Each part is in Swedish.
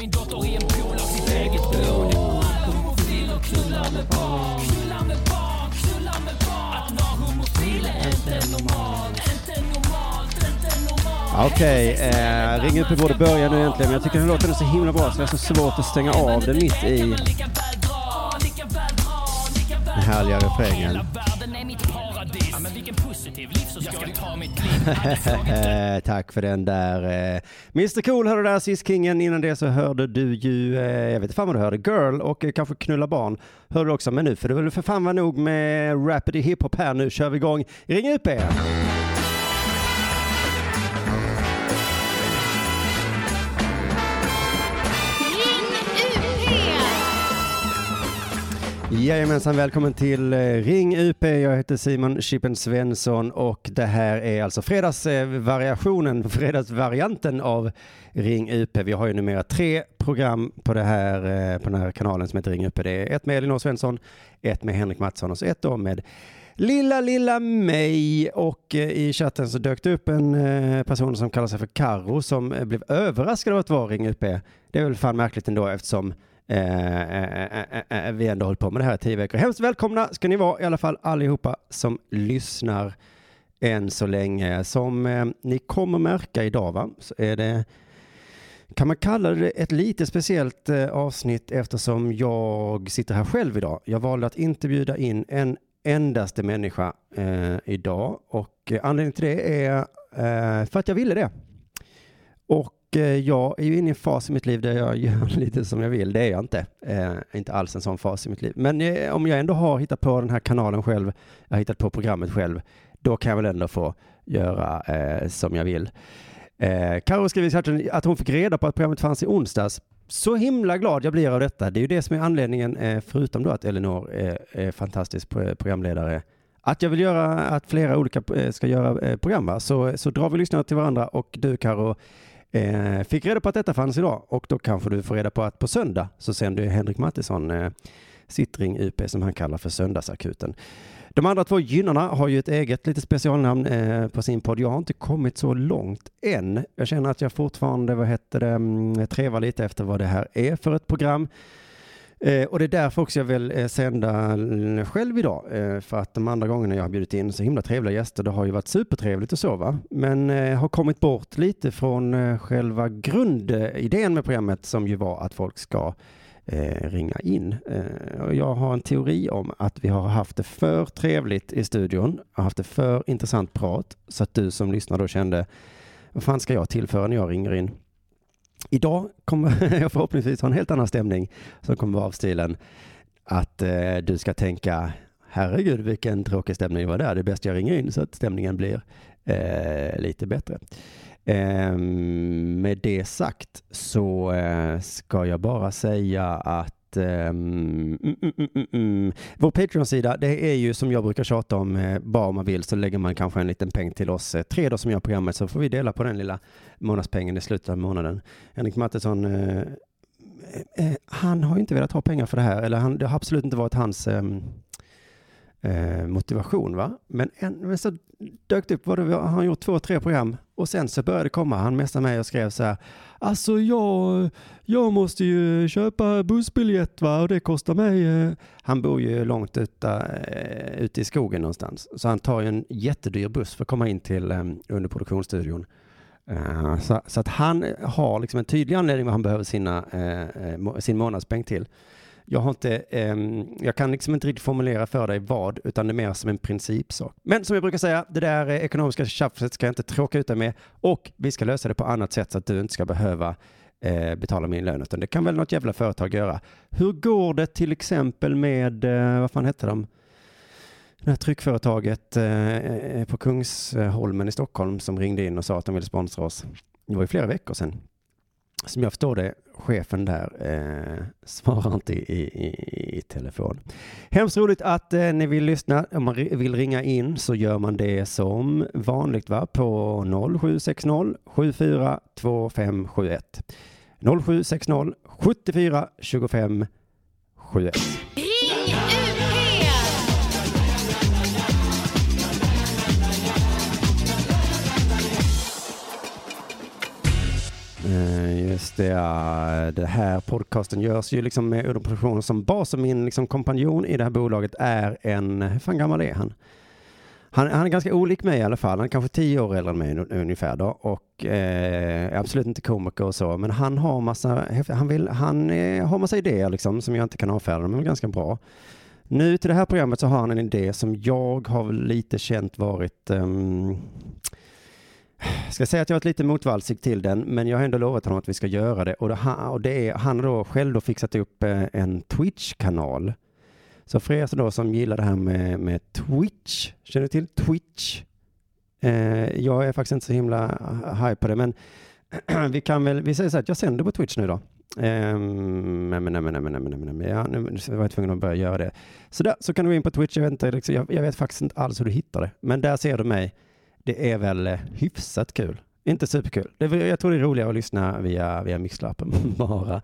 min dotter i en pool av sitt eget blod. Homofil och knullar med barn. Knullar med barn, knullar med barn. Att vara homofil är inte normalt. Inte normalt, inte normalt. Okej, eh, Ring upp borde börja nu äntligen, men jag tycker den låten är så himla bra så det är så svårt att stänga av den mitt i den härliga refrängen. Eh, tack för den där. Eh, Mr Cool hörde där, sist, kingen. Innan det så hörde du ju, eh, jag vet inte fan vad du hörde, Girl och eh, kanske Knulla barn. Hörde du också, men nu för det väl för fan vara nog med Rapid hiphop här. Nu kör vi igång. Ring upp Jajamensan, välkommen till eh, Ring UP. Jag heter Simon Chippen Svensson och det här är alltså fredagsvariationen, fredagsvarianten av Ring UP. Vi har ju numera tre program på, det här, eh, på den här kanalen som heter Ring UP. Det är ett med Elinor Svensson, ett med Henrik Mattsson och så ett då med Lilla, lilla mig och eh, i chatten så dök det upp en person som kallar sig för Karo som blev överraskad av att vara Ring UP. Det är väl fan märkligt ändå eftersom Eh eh, eh, eh, eh, vi ändå hållit på med det här i tio veckor. Hemskt välkomna ska ni vara i alla fall allihopa som lyssnar än så länge. Som eh, ni kommer märka idag va, så är det kan man kalla det ett lite speciellt eh, avsnitt eftersom jag sitter här själv idag. Jag valde att inte bjuda in en endaste människa eh, idag och eh, anledningen till det är eh, för att jag ville det. Och Eh, jag är ju inne i en fas i mitt liv där jag gör lite som jag vill. Det är jag inte. Eh, inte alls en sån fas i mitt liv. Men eh, om jag ändå har hittat på den här kanalen själv, jag har hittat på programmet själv, då kan jag väl ändå få göra eh, som jag vill. Eh, Karo skriver i chatten att hon fick reda på att programmet fanns i onsdags. Så himla glad jag blir av detta. Det är ju det som är anledningen, eh, förutom då att Elinor är, är fantastisk programledare, att jag vill göra att flera olika eh, ska göra eh, program. Va? Så, så drar vi lyssnare till varandra och du Karo eh, fick reda på att detta fanns idag och då kanske du får reda på att på söndag så sänder ju Henrik Mattisson eh, sitt Ring UP som han kallar för Söndagsakuten. De andra två gynnarna har ju ett eget lite specialnamn eh, på sin podd. Jag har inte kommit så långt än. Jag känner att jag fortfarande, vad heter det, mm, trevar lite efter vad det här är för ett program. Eh, och det är därför också jag vill eh, sända eh, själv idag. Eh, för att de andra gångerna jag har bjudit in så himla trevliga gäster, det har ju varit supertrevligt och så va. Men eh, har kommit bort lite från eh, själva grundidén med programmet som ju var att folk ska ringa in. Jag har en teori om att vi har haft det för trevligt i studion, har haft det för intressant prat, så att du som lyssnar då kände, vad fan ska jag tillföra när jag ringer in? Idag kommer jag förhoppningsvis ha en helt annan stämning som kommer vara av stilen att eh, du ska tänka, herregud vilken tråkig stämning det var där, det är bäst jag ringer in så att stämningen blir eh, lite bättre. Eh, med det sagt så eh, ska jag bara säga att att um, mm, mm, mm, mm. Vår Patreon-sida, det är ju som jag brukar tjata om, eh, bara om man vill så lägger man kanske en liten peng till oss eh, tre då som gör programmet så får vi dela på den lilla månadspengen i slutet av månaden. Henrik Mattisson, uh, uh, han har ju inte velat ha pengar för det här, eller han, det har absolut inte varit hans um, motivation. Va? Men, en, men så dök det upp, vad det, har han gjort två, tre program och sen så började det komma. Han messade mig och skrev så här, alltså jag, jag måste ju köpa bussbiljett va och det kostar mig. Eh. Han bor ju långt ute, eh, ute i skogen någonstans, så han tar ju en jättedyr buss för att komma in till eh, underproduktionsstudion. Eh, så, så att han har liksom en tydlig anledning vad han behöver sina, sin månadspeng till. Jag, har inte, ehm, jag kan liksom inte riktigt formulera för dig vad, utan det är mer som en principsak. Men som jag brukar säga, det där eh, ekonomiska tjafset ska jag inte tråka ut dig med och vi ska lösa det på annat sätt så att du inte ska behöva eh, betala min lön, utan det kan väl något jävla företag göra. Hur går det till exempel med, eh, vad fan hette de? Det här tryckföretaget eh, eh, på Kungsholmen i Stockholm som ringde in och sa att de ville sponsra oss. Det var ju flera veckor sedan. Som jag förstår det, chefen där eh, svarar inte i, i, i, telefon. Hemskt roligt att eh, ni vill lyssna. Om man vill ringa in så gör man det som vanligt va? på 0760 74 2571. 0760 74 25 71. Eh, just det. ja. Det här podcasten görs ju liksom med Udden som bas och min liksom kompanjon i det här bolaget är en, hur fan gammal är han? Han, han är ganska olik mig i alla fall. Han är kanske tio år äldre än mig ungefär då och eh, är absolut inte komiker och så. Men han har massa, han vill, han eh, har massa idéer liksom som jag inte kan avfärda, men är ganska bra. Nu till det här programmet så har han en idé som jag har lite känt varit ehm, ska säga att jag har varit lite motvalsig till den, men jag har ändå lovat honom att vi ska göra det. Och det, och det är, han har då själv då fixat upp eh, en Twitch-kanal. Så för er som då som gillar det här med, med Twitch, känner du till Twitch? Eh, jag är faktiskt inte så himla high på det, men vi kan väl, vi säger så här att jag sänder på Twitch nu då. Eh, men, men, men, men, men, men, men, men, ja, nu var jag tvungen att börja göra det. Så, där, så kan du gå in på Twitch, jag vet, inte, jag, jag vet faktiskt inte alls hur du hittar det, men där ser du mig. Det är väl eh, hyfsat kul. Inte superkul. Det, jag tror det är roligare att lyssna via, via mixlappen bara.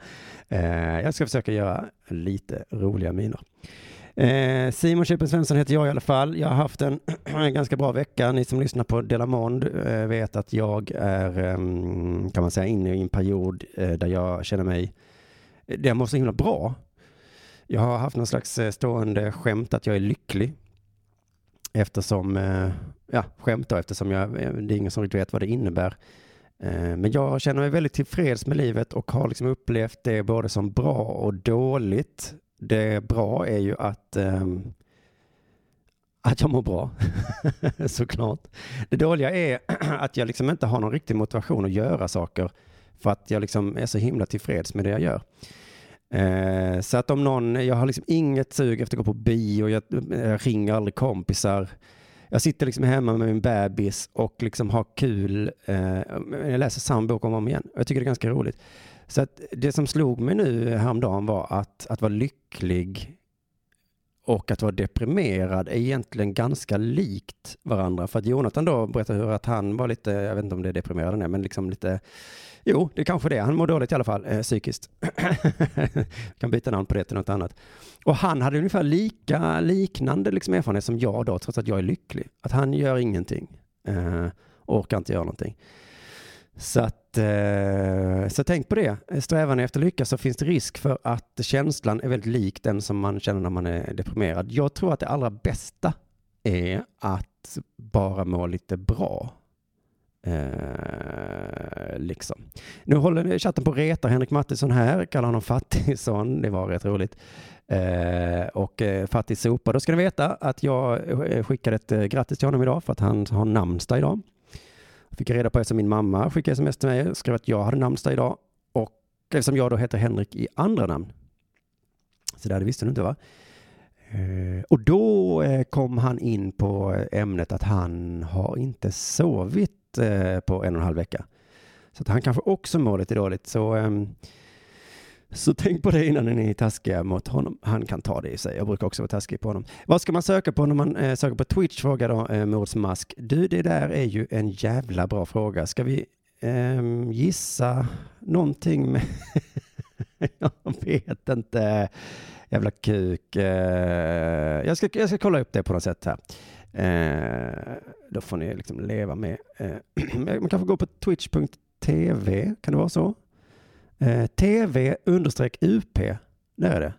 Eh, jag ska försöka göra lite roliga miner. Eh, Simon Chippen Svensson heter jag i alla fall. Jag har haft en, en ganska bra vecka. Ni som lyssnar på Delamond eh, vet att jag är, ehm, kan man säga, inne i en period eh, där jag känner mig, eh, där jag mår så himla bra. Jag har haft någon slags eh, stående skämt att jag är lycklig. Eftersom, eh, ja, skämt då, eftersom jag, eh, det är ingen som riktigt vet vad det innebär. Eh, men jag känner mig väldigt tillfreds med livet och har liksom upplevt det både som bra och dåligt. Det bra är ju att, ehm, att jag mår bra, såklart. Det dåliga är att jag liksom inte har någon riktig motivation att göra saker för att jag liksom är så himla tillfreds med det jag gör. Eh, så att om någon, jag har liksom inget sug efter att gå på bio, jag, jag ringer aldrig kompisar. Jag sitter liksom hemma med min bebis och liksom har kul. Eh, jag läser samma bok om och om igen. Jag tycker det är ganska roligt. Så att det som slog mig nu häromdagen var att, att vara lycklig och att vara deprimerad är egentligen ganska likt varandra. För att Jonathan då berättade hur att han var lite, jag vet inte om det är deprimerad han är, men liksom lite, jo, det är kanske det. Han mår dåligt i alla fall, eh, psykiskt. kan byta namn på det till något annat. Och han hade ungefär lika, liknande liksom erfarenhet som jag då, trots att jag är lycklig. Att han gör ingenting, eh, orkar inte göra någonting. Så att, eh, så tänk på det. Strävan efter lycka så finns det risk för att känslan är väldigt lik den som man känner när man är deprimerad. Jag tror att det allra bästa är att bara må lite bra. Eh, liksom. Nu håller chatten på att reta Henrik Mattisson här, kallar honom fattigson. Det var rätt roligt. Eh, och eh, fattig sopa. Då ska ni veta att jag eh, skickade ett eh, grattis till honom idag för att han har namnsdag idag. Fick jag reda på eftersom min mamma skickade sms till mig och skrev att jag hade namnsdag idag. Och eftersom jag då heter Henrik i andra namn. Så där, det visste du inte va? Eh, och då eh, kom han in på eh, ämnet att han har inte sovit Eh, på en och en halv vecka. Så att han kanske också mår lite dåligt. Så, ehm, så tänk på det innan ni är taskiga mot honom. Han kan ta det i sig. Jag brukar också vara taskig på honom. Vad ska man söka på när man eh, söker på Twitch? Frågar då eh, Mask. Du, det där är ju en jävla bra fråga. Ska vi eh, gissa någonting med... jag vet inte. Jävla kuk. Eh. Jag, ska, jag ska kolla upp det på något sätt här. Eh, då får ni liksom leva med. Eh, man kanske går på twitch.tv. Kan det vara så? Eh, TV understreck UP. Där är det.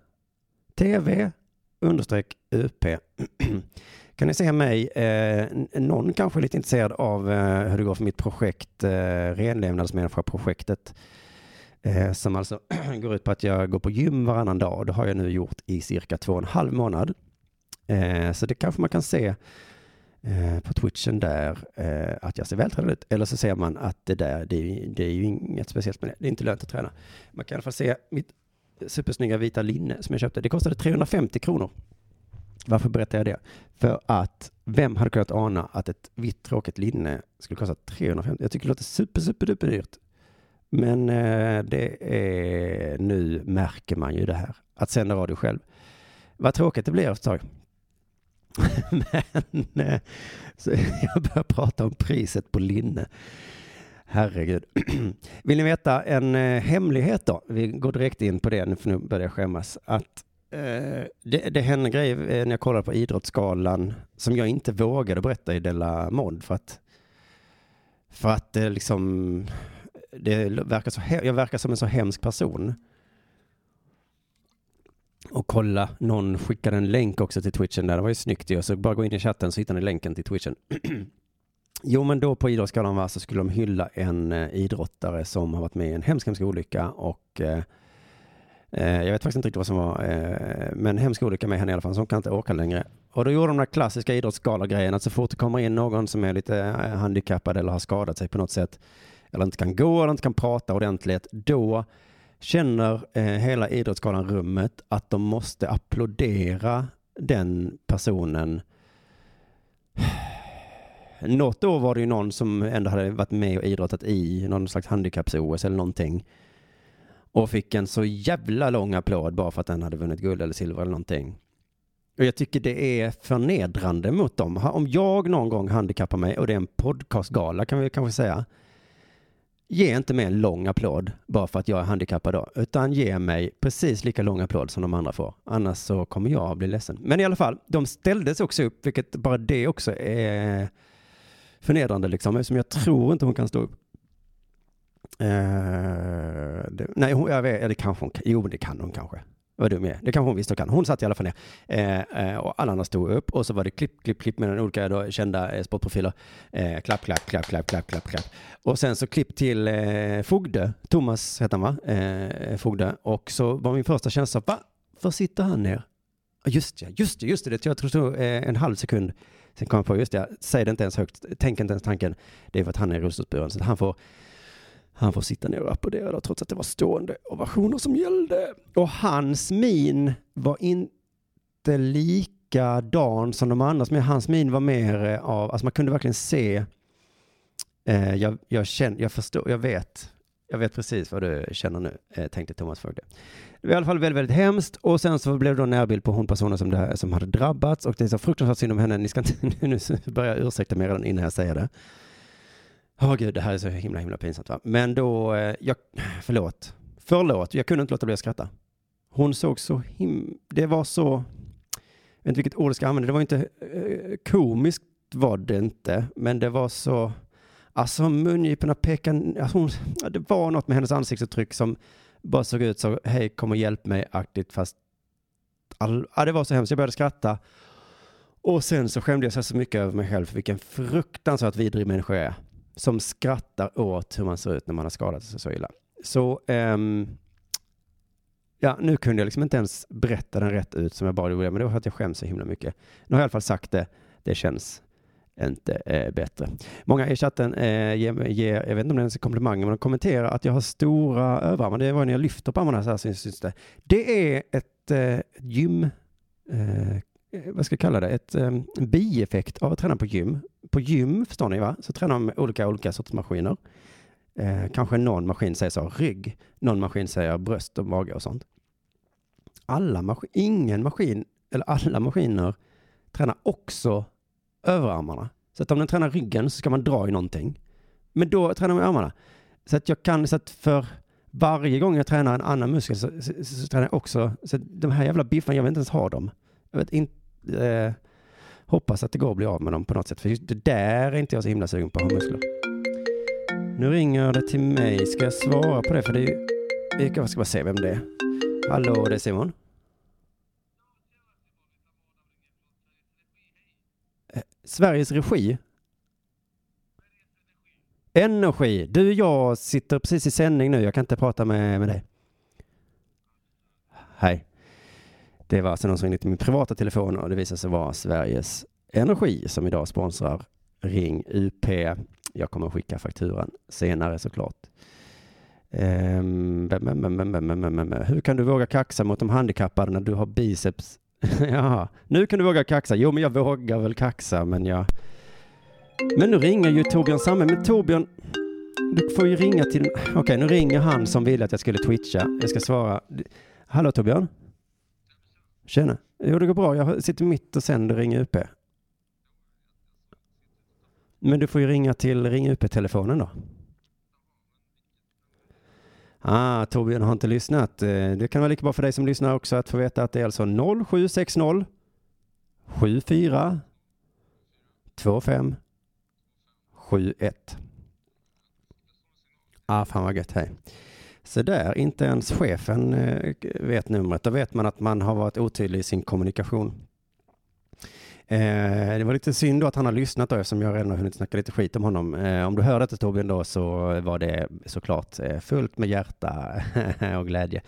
TV understreck UP. kan ni se mig? Eh, någon kanske är lite intresserad av eh, hur det går för mitt projekt, eh, Renlevnadsmänniska-projektet. Eh, som alltså går ut på att jag går på gym varannan dag. Det har jag nu gjort i cirka två och en halv månad. Eh, så det kanske man kan se eh, på twitchen där eh, att jag ser vältränad ut. Eller så ser man att det där, det är, ju- det är ju inget speciellt med det. Det är inte lönt att träna. Man kan i alla fall se mitt supersnygga vita linne som jag köpte. Det kostade 350 kronor. Varför berättar jag det? För att vem hade kunnat ana att ett vitt tråkigt linne skulle kosta 350? Jag tycker det låter super, super, duper dyrt. Men eh, det är, nu märker man ju det här. Att sända radio själv. Vad tråkigt det blir efter ett tag. Men eh, så jag börjar prata om priset på linne. Herregud. Vill ni veta en eh, hemlighet då? Vi går direkt in på det, nu för nu börjar jag skämmas. Att eh, det, det hände en grej eh, när jag kollade på Idrottsgalan som jag inte vågade berätta i Della Mod för att för att det liksom det verkar så, jag verkar som en så hemsk person. Och kolla, någon skickade en länk också till twitchen där, det var ju snyggt ju. Så bara gå in i chatten så hittar ni länken till twitchen. jo men då på Idrottsgalan var så skulle de hylla en eh, idrottare som har varit med i en hemsk, hemsk olycka och eh, eh, jag vet faktiskt inte riktigt vad som var, eh, men hemsk olycka med henne i alla fall, så hon kan inte åka längre. Och då gjorde de den här klassiska idrottsgalagrejen, att så fort det kommer in någon som är lite eh, handikappad eller har skadat sig på något sätt, eller inte kan gå eller inte kan prata ordentligt, då känner eh, hela idrottsgalan rummet att de måste applådera den personen. Något år var det ju någon som ändå hade varit med och idrottat i någon slags handikapps-OS eller någonting. Och fick en så jävla lång applåd bara för att den hade vunnit guld eller silver eller någonting. Och jag tycker det är förnedrande mot dem. Om jag någon gång handikappar mig och det är en podcastgala kan vi kanske säga. Ge inte mig en lång applåd bara för att jag är handikappad då, utan ge mig precis lika lång applåd som de andra får. Annars så kommer jag bli ledsen. Men i alla fall, de ställdes också upp, vilket bara det också är förnedrande liksom, eftersom jag tror inte hon kan stå upp. Uh, det, nej, hon, jag vet, eller kanske hon kan. Jo, det kan hon kanske. Vad dum jag är. Det kanske hon visste och kan. Hon satt i alla fall ner. Eh, eh, och alla andra stod upp och så var det klipp, klipp, klipp mellan olika då, kända eh, sportprofiler. Eh, klapp, klapp, klapp, klapp, klapp, klapp, klapp. Och sen så klipp till eh, Fogde. Thomas heter han va? Eh, Fogde. Och så var min första känsla, va? Var sitter han ner? Ja, Just ja, just det, just det. jag tror det eh, tog en halv sekund. Sen kom jag på, just det, säg det inte ens högt. Tänk inte ens tanken. Det är för att han är rullstolsburen. Så att han får han får sitta ner och applådera då, trots att det var stående ovationer som gällde. Och hans min var inte likadan som de andras, men hans min var mer eh, av, alltså man kunde verkligen se, eh, jag, jag känner, jag förstår, jag vet, jag vet precis vad du känner nu, eh, tänkte Thomas Fogde. Det var i alla fall väldigt, väldigt hemskt och sen så blev det då närbild på hon personen som, det, som hade drabbats och det är så fruktansvärt synd om henne. Ni ska inte, nu börjar jag ursäkta mig redan innan jag säger det. Åh gud, det här är så himla, himla pinsamt va. Men då, eh, jag, förlåt, förlåt, jag kunde inte låta bli att skratta. Hon såg så him, det var så, jag vet inte vilket ord jag ska använda, det var inte eh, komiskt var det inte, men det var så, alltså mungiporna pekade, alltså hon, det var något med hennes ansiktsuttryck som bara såg ut så, hej kom och hjälp mig-aktigt, fast all, ja, det var så hemskt, jag började skratta. Och sen så skämde jag så mycket över mig själv för vilken fruktansvärt vidrig människa jag är som skrattar åt hur man ser ut när man har skadat sig så illa. Så, um, ja, nu kunde jag liksom inte ens berätta den rätt ut som jag bara gjorde, men det var för att jag skäms så himla mycket. Nu har jag i alla fall sagt det, det känns inte eh, bättre. Många i chatten eh, ger, ger, jag vet inte om det ens är komplimanger, men de kommenterar att jag har stora överarmar. Det var när jag lyfter på armarna så här syns det. Det är ett eh, gym, eh, Eh, vad ska jag kalla det, ett um, bieffekt av att träna på gym. På gym, förstår ni va, så tränar de med olika, olika sorters maskiner. Eh, kanske någon maskin säger så, rygg, någon maskin säger bröst och mage och sånt. Alla mas ingen maskin, eller alla maskiner tränar också överarmarna. Så att om den tränar ryggen så ska man dra i någonting. Men då tränar man armarna. Så att jag kan, så att för varje gång jag tränar en annan muskel så, så, så, så tränar jag också, så att de här jävla biffarna, jag vill inte ens ha dem. Jag vet inte, eh, hoppas att det går att bli av med dem på något sätt. För just det där är inte jag så himla sugen på att ha muskler. Nu ringer det till mig. Ska jag svara på det? För det är ju, jag ska bara se vem det är. Hallå, det är Simon. Eh, Sveriges Regi. Energi. Du, jag sitter precis i sändning nu. Jag kan inte prata med, med dig. Hej. Det var alltså någon som ringde till min privata telefon och det visade sig vara Sveriges Energi som idag sponsrar Ring UP. Jag kommer skicka fakturan senare såklart. Um, hur kan du våga kaxa mot de handikappade när du har biceps? ja, nu kan du våga kaxa. Jo, men jag vågar väl kaxa, men jag... Men nu ringer ju Torbjörn Samme. Men Torbjörn, du får ju ringa till... Okej, okay, nu ringer han som ville att jag skulle twitcha. Jag ska svara. Hallå Torbjörn? Tjena. Jo, det går bra. Jag sitter mitt och sänder Ring UP. Men du får ju ringa till Ring UP-telefonen då. Ah, Torbjörn har inte lyssnat. Eh, det kan vara lika bra för dig som lyssnar också att få veta att det är alltså 0760 74 25 71. Ah, fan vad gött, hej. Så där, inte ens chefen eh, vet numret. Då vet man att man har varit otydlig i sin kommunikation. Eh, det var lite synd då att han har lyssnat då eftersom jag redan har hunnit snacka lite skit om honom. Eh, om du hör detta Torbjörn då så var det såklart eh, fullt med hjärta och glädje.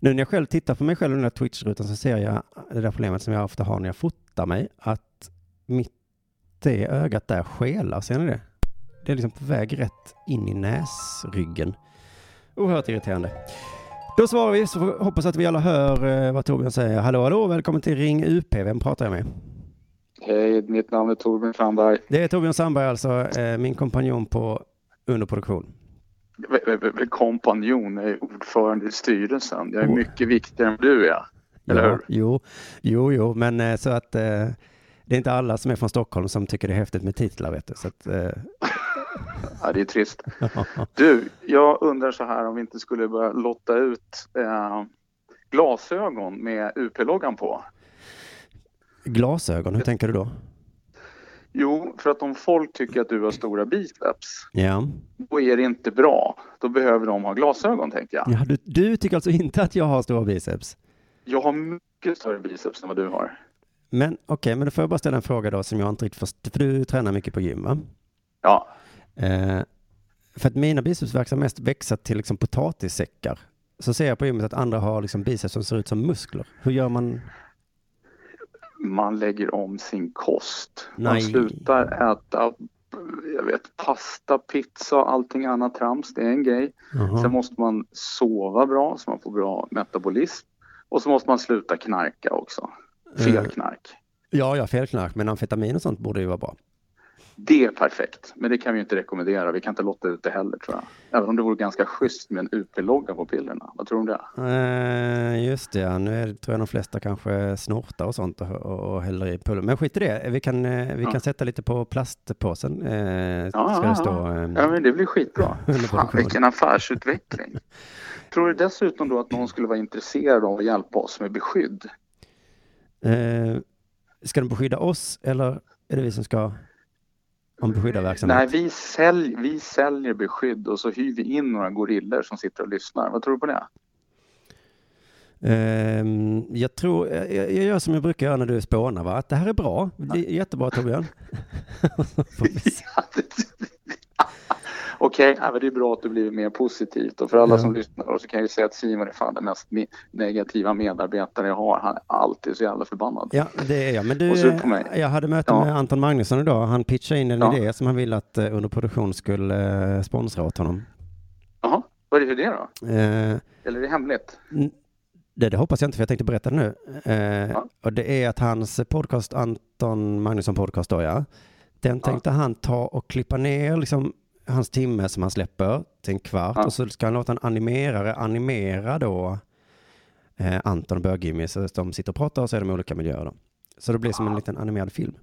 Nu när jag själv tittar på mig själv i den här Twitch-rutan så ser jag det där problemet som jag ofta har när jag fotar mig, att mitt det ögat där skelar, ser ni det? Det är liksom på väg rätt in i näsryggen. Oerhört irriterande. Då svarar vi, så hoppas att vi alla hör eh, vad Torbjörn säger. Hallå, hallå, välkommen till Ring UP. Vem pratar jag med? Hej, mitt namn är Torbjörn Sandberg. Det är Torbjörn Sandberg alltså, eh, min kompanjon på underproduktion. Kompanjon, är ordförande i styrelsen. Jag är Oh. mycket viktigare än du är. Eller Ja, hur? Jo, jo, jo, men eh, så att det är inte alla som är från Stockholm som tycker det är häftigt med titlar, vet du. Så att, Ja, det är trist. Du, jag undrar så här om vi inte skulle börja lotta ut eh, glasögon med UP-loggan på. glasögon, hur tänker du då? Jo, för att om folk tycker att du har stora biceps, Ja, då är det inte bra. Då behöver de ha glasögon, tänker jag. ja du, du tycker alltså inte att jag har stora biceps? Jag har mycket större biceps än vad du har. Men okej, men då får jag bara ställa en fråga då som jag inte riktigt förstår, för du tränar mycket på gym va? Ja, Eh, för att mina biceps verkar mest växa till liksom potatissäckar. Så ser jag på gymmet att andra har liksom biceps som ser ut som muskler. Hur gör man? man lägger om sin kost. Man Nej. slutar äta jag vet, pasta, pizza och allting annat trams. Det är en grej. Jaha. Sen måste man sova bra så man får bra metabolism. Och så måste man sluta knarka också. Fel Eh. knark. Ja, ja, felknark, men amfetamin och sånt borde ju vara bra. Det är perfekt, men det kan vi inte rekommendera. Vi kan inte låta ut det heller tror jag. Även om det vore ganska schysst med en UP-logga på pillerna. Vad tror du om det? Eh, just det, ja. nu är tror jag de flesta kanske snortar och sånt och, och, och häller i pulver. Men skit i det, vi kan, eh, vi Ja. kan sätta lite på plastpåsen. Eh, Ja, ska det stå. eh, Ja, men det blir skitbra. Fan, vilken affärsutveckling. Tror du dessutom då att någon skulle vara intresserad av att hjälpa oss med beskydd? eh, ska de beskydda oss eller är det vi som ska om beskyddarverksamhet? Nej, vi, sälj, vi säljer beskydd och så hyr vi in några gorillor som sitter och lyssnar. Vad tror du på det? Ehm, jag tror, jag, jag gör som jag brukar göra när du spånar, va? att det här är bra. Det är jättebra Torbjörn. Okej, ja, men det är bra att du blir mer positivt. Och för alla Ja. som lyssnar då så kan jag ju säga att Simon är fan den mest me- negativa medarbetare jag har. Han är alltid så jävla förbannad. ja, det är jag. Men du, Och jag hade möte Ja. med Anton Magnusson idag. Han pitchade in en Ja. idé som han ville att eh, under produktion skulle eh, sponsra åt honom. Jaha, vad är det för det då? Eh, Eller är det hemligt? det, det hoppas jag inte för jag tänkte berätta det nu. Eh, Ja. Och det är att hans podcast, Anton Magnusson podcast då ja, den Ja. tänkte han ta och klippa ner liksom hans timme som han släpper till en kvart Ja. och så ska han låta en animerare animera då eh, Anton och Bög-Jimmy så de sitter och pratar och så är de i olika miljöer då. Så det blir som en liten animerad film.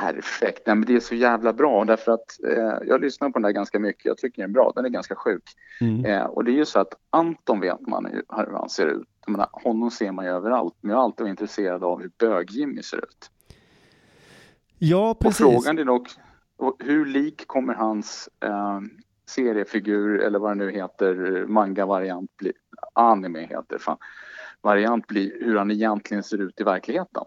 Perfekt, Nej, men det är så jävla bra därför att eh, jag lyssnar på den där ganska mycket. Jag tycker den är bra, den är ganska sjuk. Eh, och det är ju så att Anton vet man ju hur han ser ut. Jag menar, honom ser man ju överallt, men jag har alltid varit intresserad av hur bög-Jimmy ser ut. Ja, Och precis. frågan är dock, och hur lik kommer hans eh, seriefigur, eller vad det nu heter, manga-variant anime heter fan, variant bli hur han egentligen ser ut i verkligheten.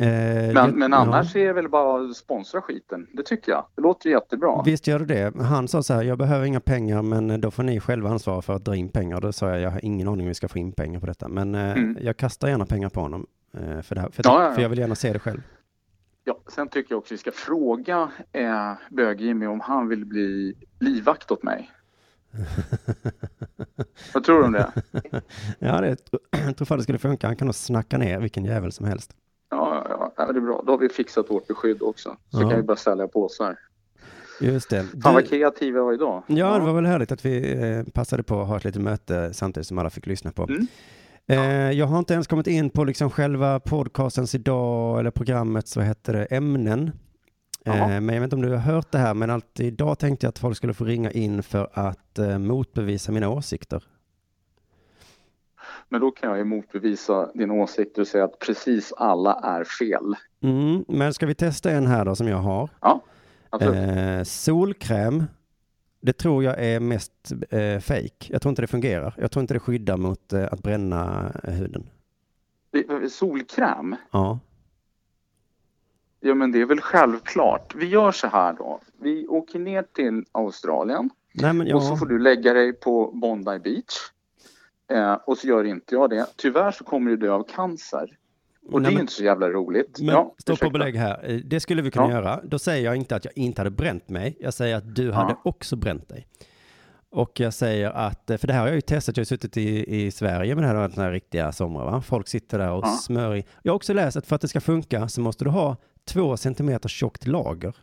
Eh, Men, jag- men ja. annars är det väl bara att sponsra skiten. Det tycker jag. Det låter jättebra. Visst gör du det. Han sa så här, jag behöver inga pengar men då får ni själva ansvara för att dra in pengar. Då sa jag, jag har ingen aning om vi ska få in pengar på detta. Men eh, Mm. jag kastar gärna pengar på honom. Eh, för, det här, för, Ja, ja, ja. för jag vill gärna se det själv. Ja, sen tycker jag också vi ska fråga eh, bög-Jimmy om han vill bli livvakt åt mig. Vad tror du om det? ja, det, jag tror fan det skulle funka. Han kan nog snacka ner vilken jävel som helst. Ja, ja, ja, det är bra. Då har vi fixat vårt beskydd också. Så Ja. kan vi börja sälja påsar. Just det. Fan vad kreativa jag var idag. ja, det var väl härligt att vi eh, passade på att ha ett litet möte samtidigt som alla fick lyssna på. Mm. Eh, jag har inte ens kommit in på liksom själva podcastens idag eller programmets, vad heter det, ämnen. Eh, Jaha. men jag vet inte om du har hört det här, men alltid idag tänkte jag att folk skulle få ringa in för att eh, motbevisa mina åsikter. Men då kan jag ju motbevisa din åsikt och säga att precis alla är fel. Mm, men ska vi testa en här då som jag har? Ja, absolut. Eh, solkräm Det tror jag är mest eh, fake. Jag tror inte det fungerar. Jag tror inte det skyddar mot eh, att bränna eh, huden. Det- Solkräm? Ja. Ja men det är väl självklart. Vi gör så här då. Vi åker ner till Australien Nej, men och så ja. får du lägga dig på Bondi Beach. Eh, och så gör inte jag det. Tyvärr så kommer du dö av cancer. Och det är men- inte så jävla roligt. Men ja, stopp och belägg här. Eh, Det skulle vi kunna Ja. göra. Då säger jag inte att jag inte hade bränt mig. Jag säger att du Ja. hade också bränt dig. Och jag säger att, eh, för det här har jag ju testat, jag har ju suttit i, i Sverige med det här, den här riktiga somrar, va? Folk sitter där och Ja. smör i. Jag har också läst att för att det ska funka så måste du ha två centimeter tjockt lager.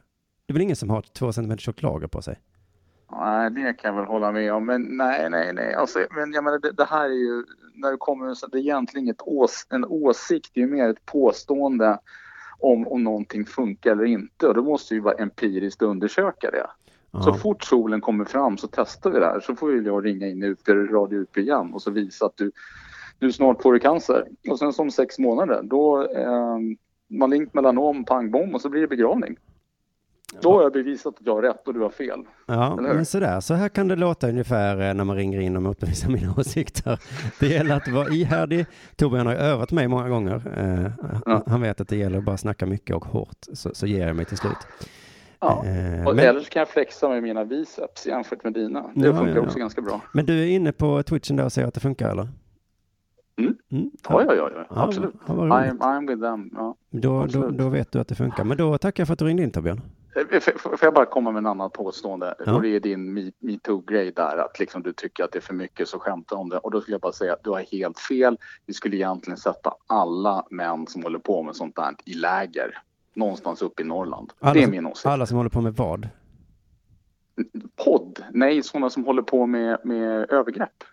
Det är väl ingen som har två centimeter tjockt lager på sig? Nej, det kan jag väl hålla med om. Men nej, nej, nej. Alltså, men jag menar, det, det här är ju, när det kommer, så det är egentligen ett ås, en åsikt, det är ju mer ett påstående om, om någonting funkar eller inte. Och då måste vi bara empiriskt undersöka det. Så Ja. fort solen kommer fram så testar vi det här. Så får vi jag ringa in ut Radio UP igen och så visa att du, du snart får du cancer. Och sen som sex månader, då eh, malignt melanom, pang bom och så blir det begravning. Då har jag bevisat att jag har rätt och du har fel. Ja, men sådär. Så här kan det låta ungefär eh, när man ringer in och motbevisar mina åsikter. Det gäller att vara ihärdig. Torbjörn har övat mig många gånger. Eh, Ja. Han vet att det gäller att bara snacka mycket och hårt, så, så ger jag mig till slut. Ja. Eh, Och men, Eller så kan jag flexa med mina biceps jämfört med dina. Det Ja, funkar ja, också ganska bra. men du är inne på twitchen där och säger att det funkar eller? Mm. Mm, Ja, ja, ja, ja. Absolut. I'm, I'm with them. Ja. Då, då, då vet du att det funkar. Men då tackar jag för att du ringde in Torbjörn. Eh, Får jag bara komma med en annan påstående? Ja. Och det är din me- metoo-grej där, att liksom du tycker att det är för mycket så skämta om det. Och då skulle jag bara säga att du har helt fel. Vi skulle egentligen sätta alla män som håller på med sånt där i läger. Någonstans uppe i Norrland. Alla det är min åsikt. Alla som håller på med vad? Podd? Nej, sådana som håller på med, med övergrepp.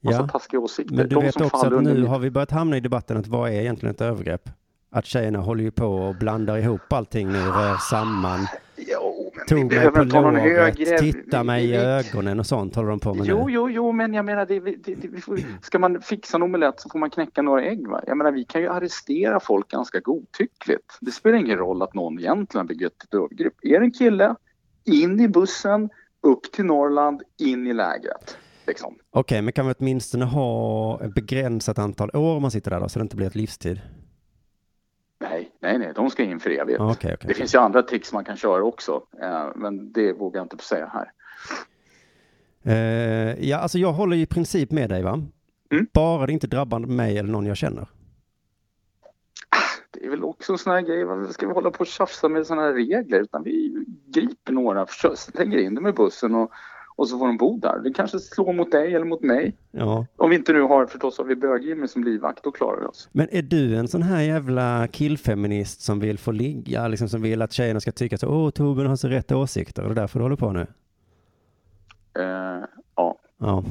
Ja. taskiga åsikter. Men du De vet också att nu har vi börjat hamna i debatten att vad är egentligen ett övergrepp? Att tjejerna håller ju på och blandar ihop allting nu, rör samman, Jo, men vi tog mig behöver på låret, högre... titta vi- mig i vi- ögonen och sånt håller de på med Jo, nu. jo, jo, men jag menar, det, det, det, vi får, ska man fixa en omelett så får man knäcka några ägg. Va? Jag menar, vi kan ju arrestera folk ganska godtyckligt. Det spelar ingen roll att någon egentligen begått ett övergrepp. Är det en kille, in i bussen, upp till Norrland, in i lägret. Liksom. Okej, men kan vi åtminstone ha ett begränsat antal år om man sitter där då, så det inte blir ett livstid? Nej, nej, nej, de ska in för evigt. Okej, okej. Det finns ju andra tricks man kan köra också, eh, men det vågar jag inte säga här. Eh, ja, alltså jag håller i princip med dig va? Mm. Bara det inte drabbar mig eller någon jag känner. Det är väl också en sån här grej, varför ska vi hålla på och tjafsa med såna här regler? Utan vi griper några, lägger in dem i bussen och, och så får de bo där. Det kanske slår mot dig eller mot mig. Ja. Om vi inte nu har förstås har vi bög som livvakt, då klarar vi oss. Men är du en sån här jävla killfeminist som vill få ligga, liksom som vill att tjejerna ska tycka så, åh Torbjörn har så rätt åsikter och det är därför du håller på nu? Eh, ja. Ja.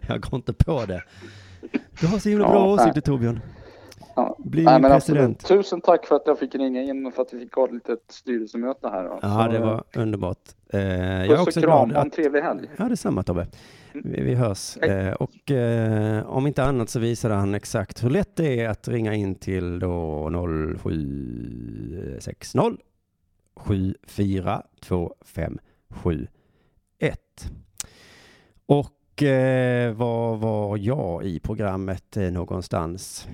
jag går inte på det. Du har så himla Ja, bra nej. åsikter Torbjörn. Ja. Bli Nej, min president. absolut. Tusen tack för att jag fick ringa in och för att vi fick ha ett litet styrelsemöte här. Då. Ja, det var underbart. Eh, jag är också kram, glad ha en att... trevlig helg. Ja, detsamma Tobbe. Vi, vi hörs. Eh, och eh, om inte annat så visade han exakt hur lätt det är att ringa in till då 0760 742571. Och eh, var var jag i programmet eh, någonstans?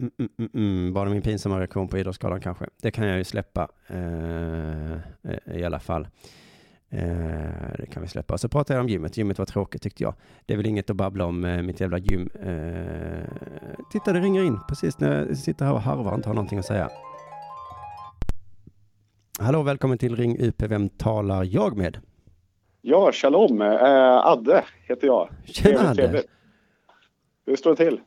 Mm, mm, mm, mm. Det min pinsamma reaktion på Idrottsgalan kanske? Det kan jag ju släppa eh, eh, i alla fall. Eh, det kan vi släppa. Så pratade jag om gymmet. Gymmet var tråkigt tyckte jag. Det är väl inget att babbla om eh, mitt jävla gym. Eh, titta, det ringer in precis när jag sitter här och harvar och inte har någonting att säga. Hallå, välkommen till Ring UP. Vem talar jag med? Ja, shalom. Eh, Adde heter jag. Tjena Adde. Hur står det till?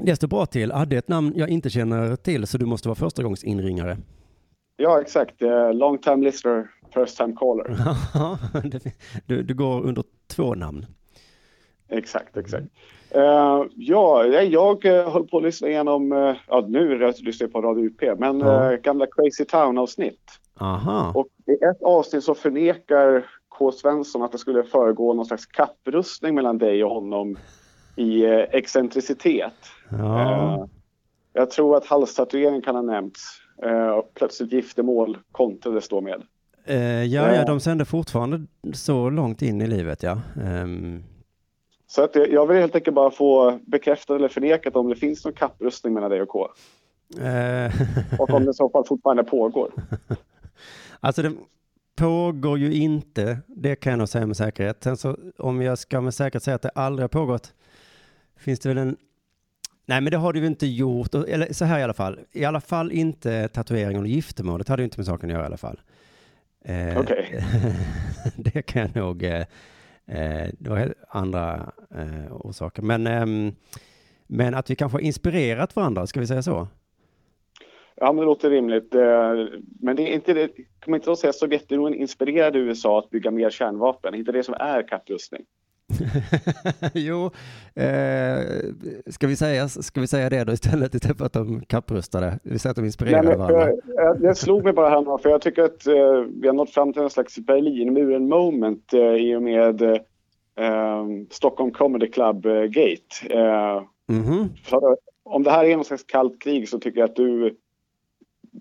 Det står bra till. Är ett namn jag inte känner till, så du måste vara första gångs inringare. Ja, exakt. Eh, long time listener, first time caller. du, du går under två namn. exakt, exakt. Eh, ja, jag uh, höll på att lyssna igenom, eh, ja nu lyssnar jag på Radio UP, men Ja. eh, gamla Crazy Town-avsnitt. Aha. Och i ett avsnitt så förnekar K. Svensson att det skulle föregå någon slags kapprustning mellan dig och honom i eh, excentricitet. Ja. Eh, jag tror att halstatuering kan ha nämnts. Eh, och plötsligt giftermål kontrades då med. Eh, ja, ja, de sänder fortfarande så långt in i livet, ja. Ehm, Så att jag, vill helt enkelt bara få bekräftat eller förnekat om det finns någon kapprustning mellan dig och K. Och om det i så fall fortfarande pågår. alltså det pågår ju inte, det kan jag nog säga med säkerhet. Sen så om jag ska med säkerhet säga att det aldrig har pågått, finns det väl en Nej, men det har du ju inte gjort. Eller så här i alla fall. I alla fall inte tatuering och giftermål. Det hade ju inte med saken att göra i alla fall. Eh, Okej. det kan jag nog... Eh, eh, det var andra eh, orsaker. Men, ehm, men att vi kanske har inspirerat varandra, ska vi säga så? Ja, men det låter rimligt. Men det är inte det, kommer inte att säga att Sovjetunionen inspirerade USA att bygga mer kärnvapen? Är inte det som är kapprustning? jo, eh, ska, vi säga, ska vi säga det då istället, istället för att de kapprustade? Vi säger att de inspirerade Nej, varandra. jag, jag, det slog mig bara här nu, för jag tycker att eh, vi har nått fram till en slags Berlinmuren moment eh, i och med eh, Stockholm Comedy Club eh, Gate. Eh, Mhm. så, om det här är någon slags kallt krig så tycker jag att du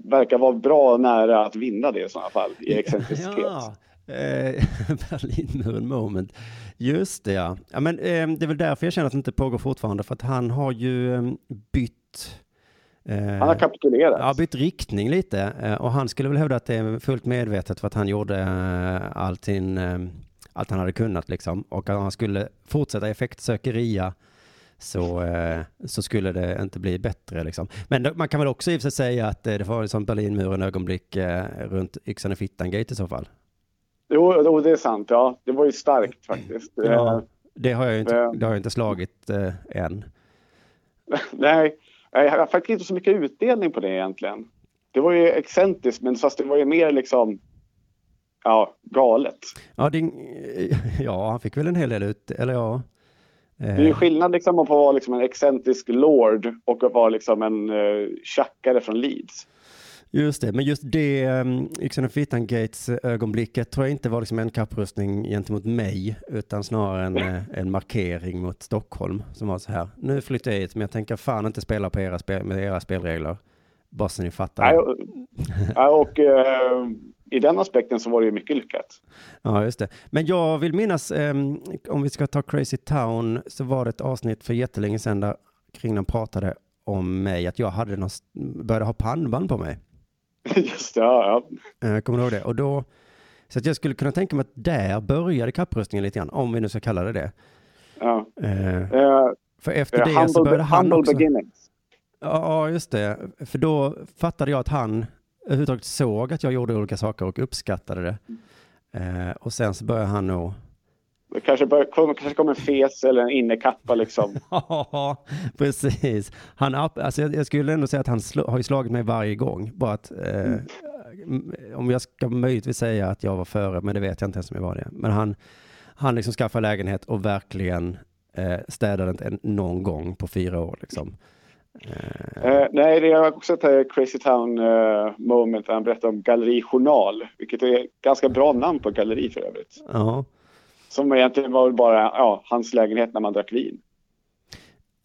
verkar vara bra nära att vinna det i sådana fall, i excentricitet. Ja, eh, Berlinmuren moment. Just det ja. ja men, eh, det är väl därför jag känner att det inte pågår fortfarande, för att han har ju eh, bytt Han har kapitulerat. Ja, bytt riktning lite. Eh, Och han skulle väl hävda att det är fullt medvetet för att han gjorde eh, allting, eh, allt han hade kunnat liksom. Och att han skulle fortsätta effektsökeria så, eh, så skulle det inte bli bättre liksom. Men man kan väl också i och för sig säga att det var som Berlinmuren ögonblick runt yxan i fittan-gate i så fall. Jo, det är sant. Ja, det var ju starkt faktiskt. Ja. Eh, Det har jag inte, Ja. det har jag inte slagit eh, än. Nej, jag har faktiskt inte så mycket utdelning på det egentligen. Det var ju excentriskt, men fast det var ju mer liksom ja, galet. Ja, det, ja, han fick väl en hel del ut, eller ja. Det är ju Eh, skillnad liksom att få vara liksom en excentrisk lord och att vara liksom en uh, tjackare från Leeds. Just det, men just det um, Yxan och fittan Gates eh, ögonblicket tror jag inte var liksom en kapprustning gentemot mig, utan snarare en, eh, en markering mot Stockholm som var så här. Nu flyttar jag hit, men jag tänker fan inte spela på era spel, med era spelregler. Bara så ni fattar. Nej, och, ja, och eh, i den aspekten så var det ju mycket lyckat. Ja, just det. Men jag vill minnas, ehm, om vi ska ta Crazy Town, så var det ett avsnitt för jättelänge sedan där Kringlan pratade om mig, att jag hade någon, började ha pannband på mig. Just det, ja, ja. Eh, Kommer du ihåg det? Och då, så att jag skulle kunna tänka mig att där började kapprustningen lite grann, om vi nu ska kalla det det. ja. Eh, För efter eh, det så humble började han också... beginnings. Ja, just det. För då fattade jag att han överhuvudtaget såg att jag gjorde olika saker och uppskattade det. Eh, och sen så började han nog kanske, bör, kanske kommer en fes eller en innekappa liksom. Ja, precis. Han, alltså jag, jag skulle ändå säga att han slå, har slagit mig varje gång. Bara att, eh, m- om jag ska möjligtvis säga att jag var före, men det vet jag inte ens om jag var det. Men han, han liksom skaffade lägenhet och verkligen eh, städade inte någon gång på fyra år. Liksom. Eh, Eh, nej, det har också ett här Crazy Town eh, moment där han berättar om Galleri Journal, vilket är ett ganska bra namn på galleri för övrigt. ja. Som egentligen var väl bara ja, hans lägenhet när man drack vin.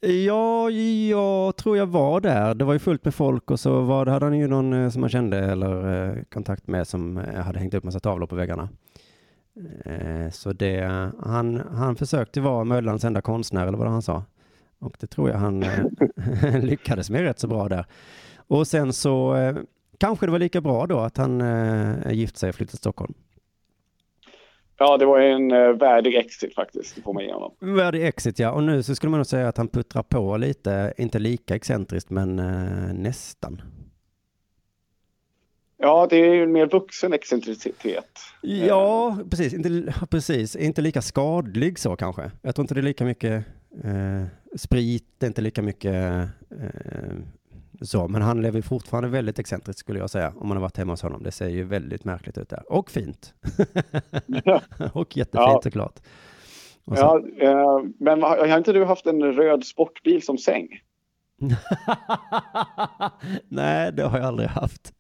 Ja, jag tror jag var där. Det var ju fullt med folk och så var, hade han ju någon eh, som han kände eller eh, kontakt med som eh, hade hängt upp massa tavlor på väggarna. Så det, han, han försökte vara Möllands enda konstnär eller vad han sa. Och det tror jag han lyckades med rätt så bra där. Och sen så kanske det var lika bra då att han gifte gift sig och flyttade till Stockholm. Ja, det var en eh, värdig exit faktiskt, det får man ge honom. Värdig exit ja, och nu så skulle man nog säga att han puttrar på lite, inte lika excentriskt men eh, nästan. Ja, det är ju en mer vuxen excentricitet. Ja, precis. Inte, precis. Inte lika skadlig så kanske. Jag tror inte det är lika mycket eh, sprit, det är inte lika mycket eh, så. Men han lever fortfarande väldigt excentriskt skulle jag säga. Om man har varit hemma hos honom. Det ser ju väldigt märkligt ut där. Och fint. och jättefint Ja. såklart. Så, Ja, eh, men har inte du haft en röd sportbil som säng? Nej, det har jag aldrig haft.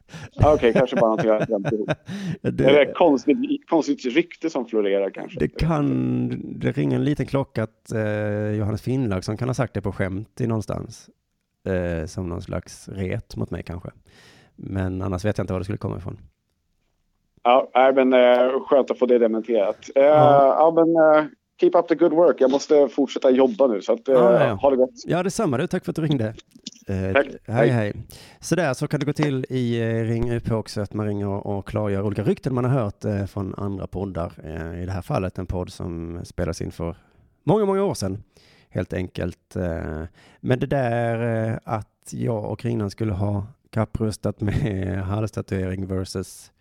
Okej, kanske bara någonting jag har glömt ihop. Det, Är det konstigt, konstigt rykte som florerar kanske? Det kan, det ringer en liten klocka att eh, Johannes Finnlagsson kan ha sagt det på skämt i någonstans. Eh, som någon slags ret mot mig kanske. Men annars vet jag inte var det skulle komma ifrån. Ja, men eh, skönt att få det dementerat. Eh, ja. men eh, keep up the good work. Jag måste fortsätta jobba nu, så att, eh, Ja, ja, ja. ha det gott. Ja, detsamma du. Tack för att du ringde. Eh, Tack. Hej, Hej. hej. Så där så kan det gå till i eh, Ring UP också, att man ringer och klargör olika rykten man har hört eh, från andra poddar. I det här fallet en podd som spelas in för många, många år sedan. Helt enkelt. Eh, men det där eh, att jag och Kringlan skulle ha kapprustat med halstatuering versus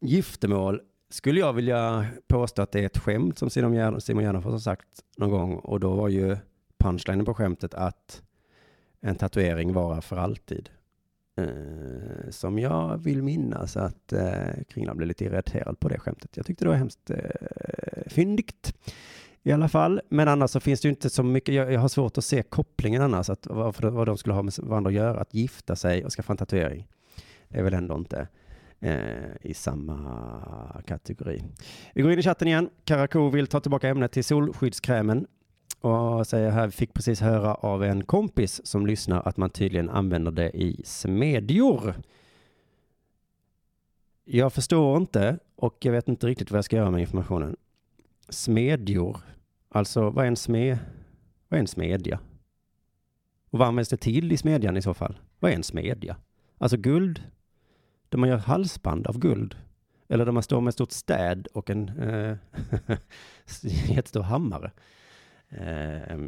giftermål skulle jag vilja påstå att det är ett skämt som Simon Gärdenfors har sagt någon gång och då var ju punchlinen på skämtet att en tatuering varar för alltid. Eh, som jag vill minnas att eh, Kringlan blev lite irriterad på det skämtet. Jag tyckte det var hemskt eh, fyndigt i alla fall. Men annars så finns det ju inte så mycket. Jag, jag har svårt att se kopplingen annars, att varför, vad de skulle ha med varandra att göra. Att gifta sig och skaffa en tatuering. Det är väl ändå inte eh, i samma kategori. Vi går in i chatten igen. Karakou vill ta tillbaka ämnet till solskyddskrämen och säger här, vi fick precis höra av en kompis som lyssnar att man tydligen använder det i smedjor. Jag förstår inte och jag vet inte riktigt vad jag ska göra med informationen. Smedjor, alltså vad är en smed? Vad är en smedja? Och vad används det till i smedjan i så fall? Vad är en smedja? Alltså guld, där man gör halsband av guld. Eller där man står med ett stort städ och en eh, jättestor hammare. Eh,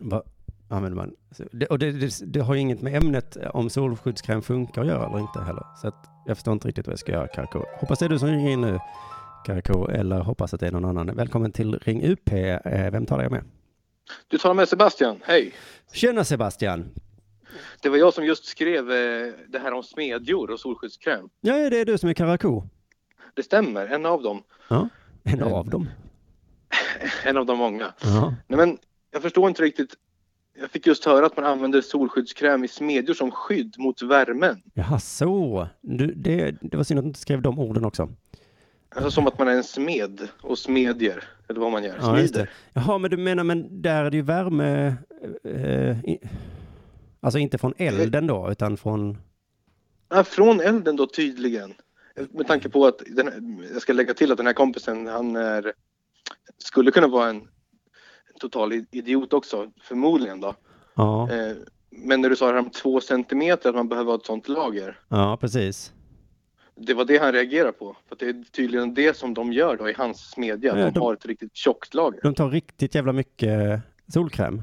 vad använder man? Det, och det, det, det har ju inget med ämnet eh, om solskyddskräm funkar att göra eller inte heller. Så att jag förstår inte riktigt vad jag ska göra, Karko. Hoppas det är du som ringer in nu, Karakou, eller hoppas att det är någon annan. Välkommen till Ring UP. Eh, Vem talar jag med? Du talar med Sebastian, hej. Tjena Sebastian! Det var jag som just skrev eh, det här om smedjor och solskyddskräm. Ja, det är du som är Karakou. Det stämmer, en av dem. Ja, en av dem. En av de många. Ja. Nej, men jag förstår inte riktigt. Jag fick just höra att man använder solskyddskräm i smedjor som skydd mot värmen. Jaha, så. Du, det, det var synd att du inte skrev de orden också. Alltså som att man är en smed och smedjer, eller vad man gör. Ja. Smider. Jaha, men du menar, men där är det ju värme, eh, i, alltså inte från elden då, utan från, Ja, från elden då tydligen. Med tanke på att, den, jag ska lägga till att den här kompisen, han är, skulle kunna vara en total idiot också, förmodligen då. ja, Eh, Men när du sa det här om två centimeter, att man behöver ha ett sånt lager. ja, precis. Det var det han reagerade på. För det är tydligen det som de gör då i hans smedja. Ja, de, de- har ett riktigt tjockt lager. De tar riktigt jävla mycket solkräm.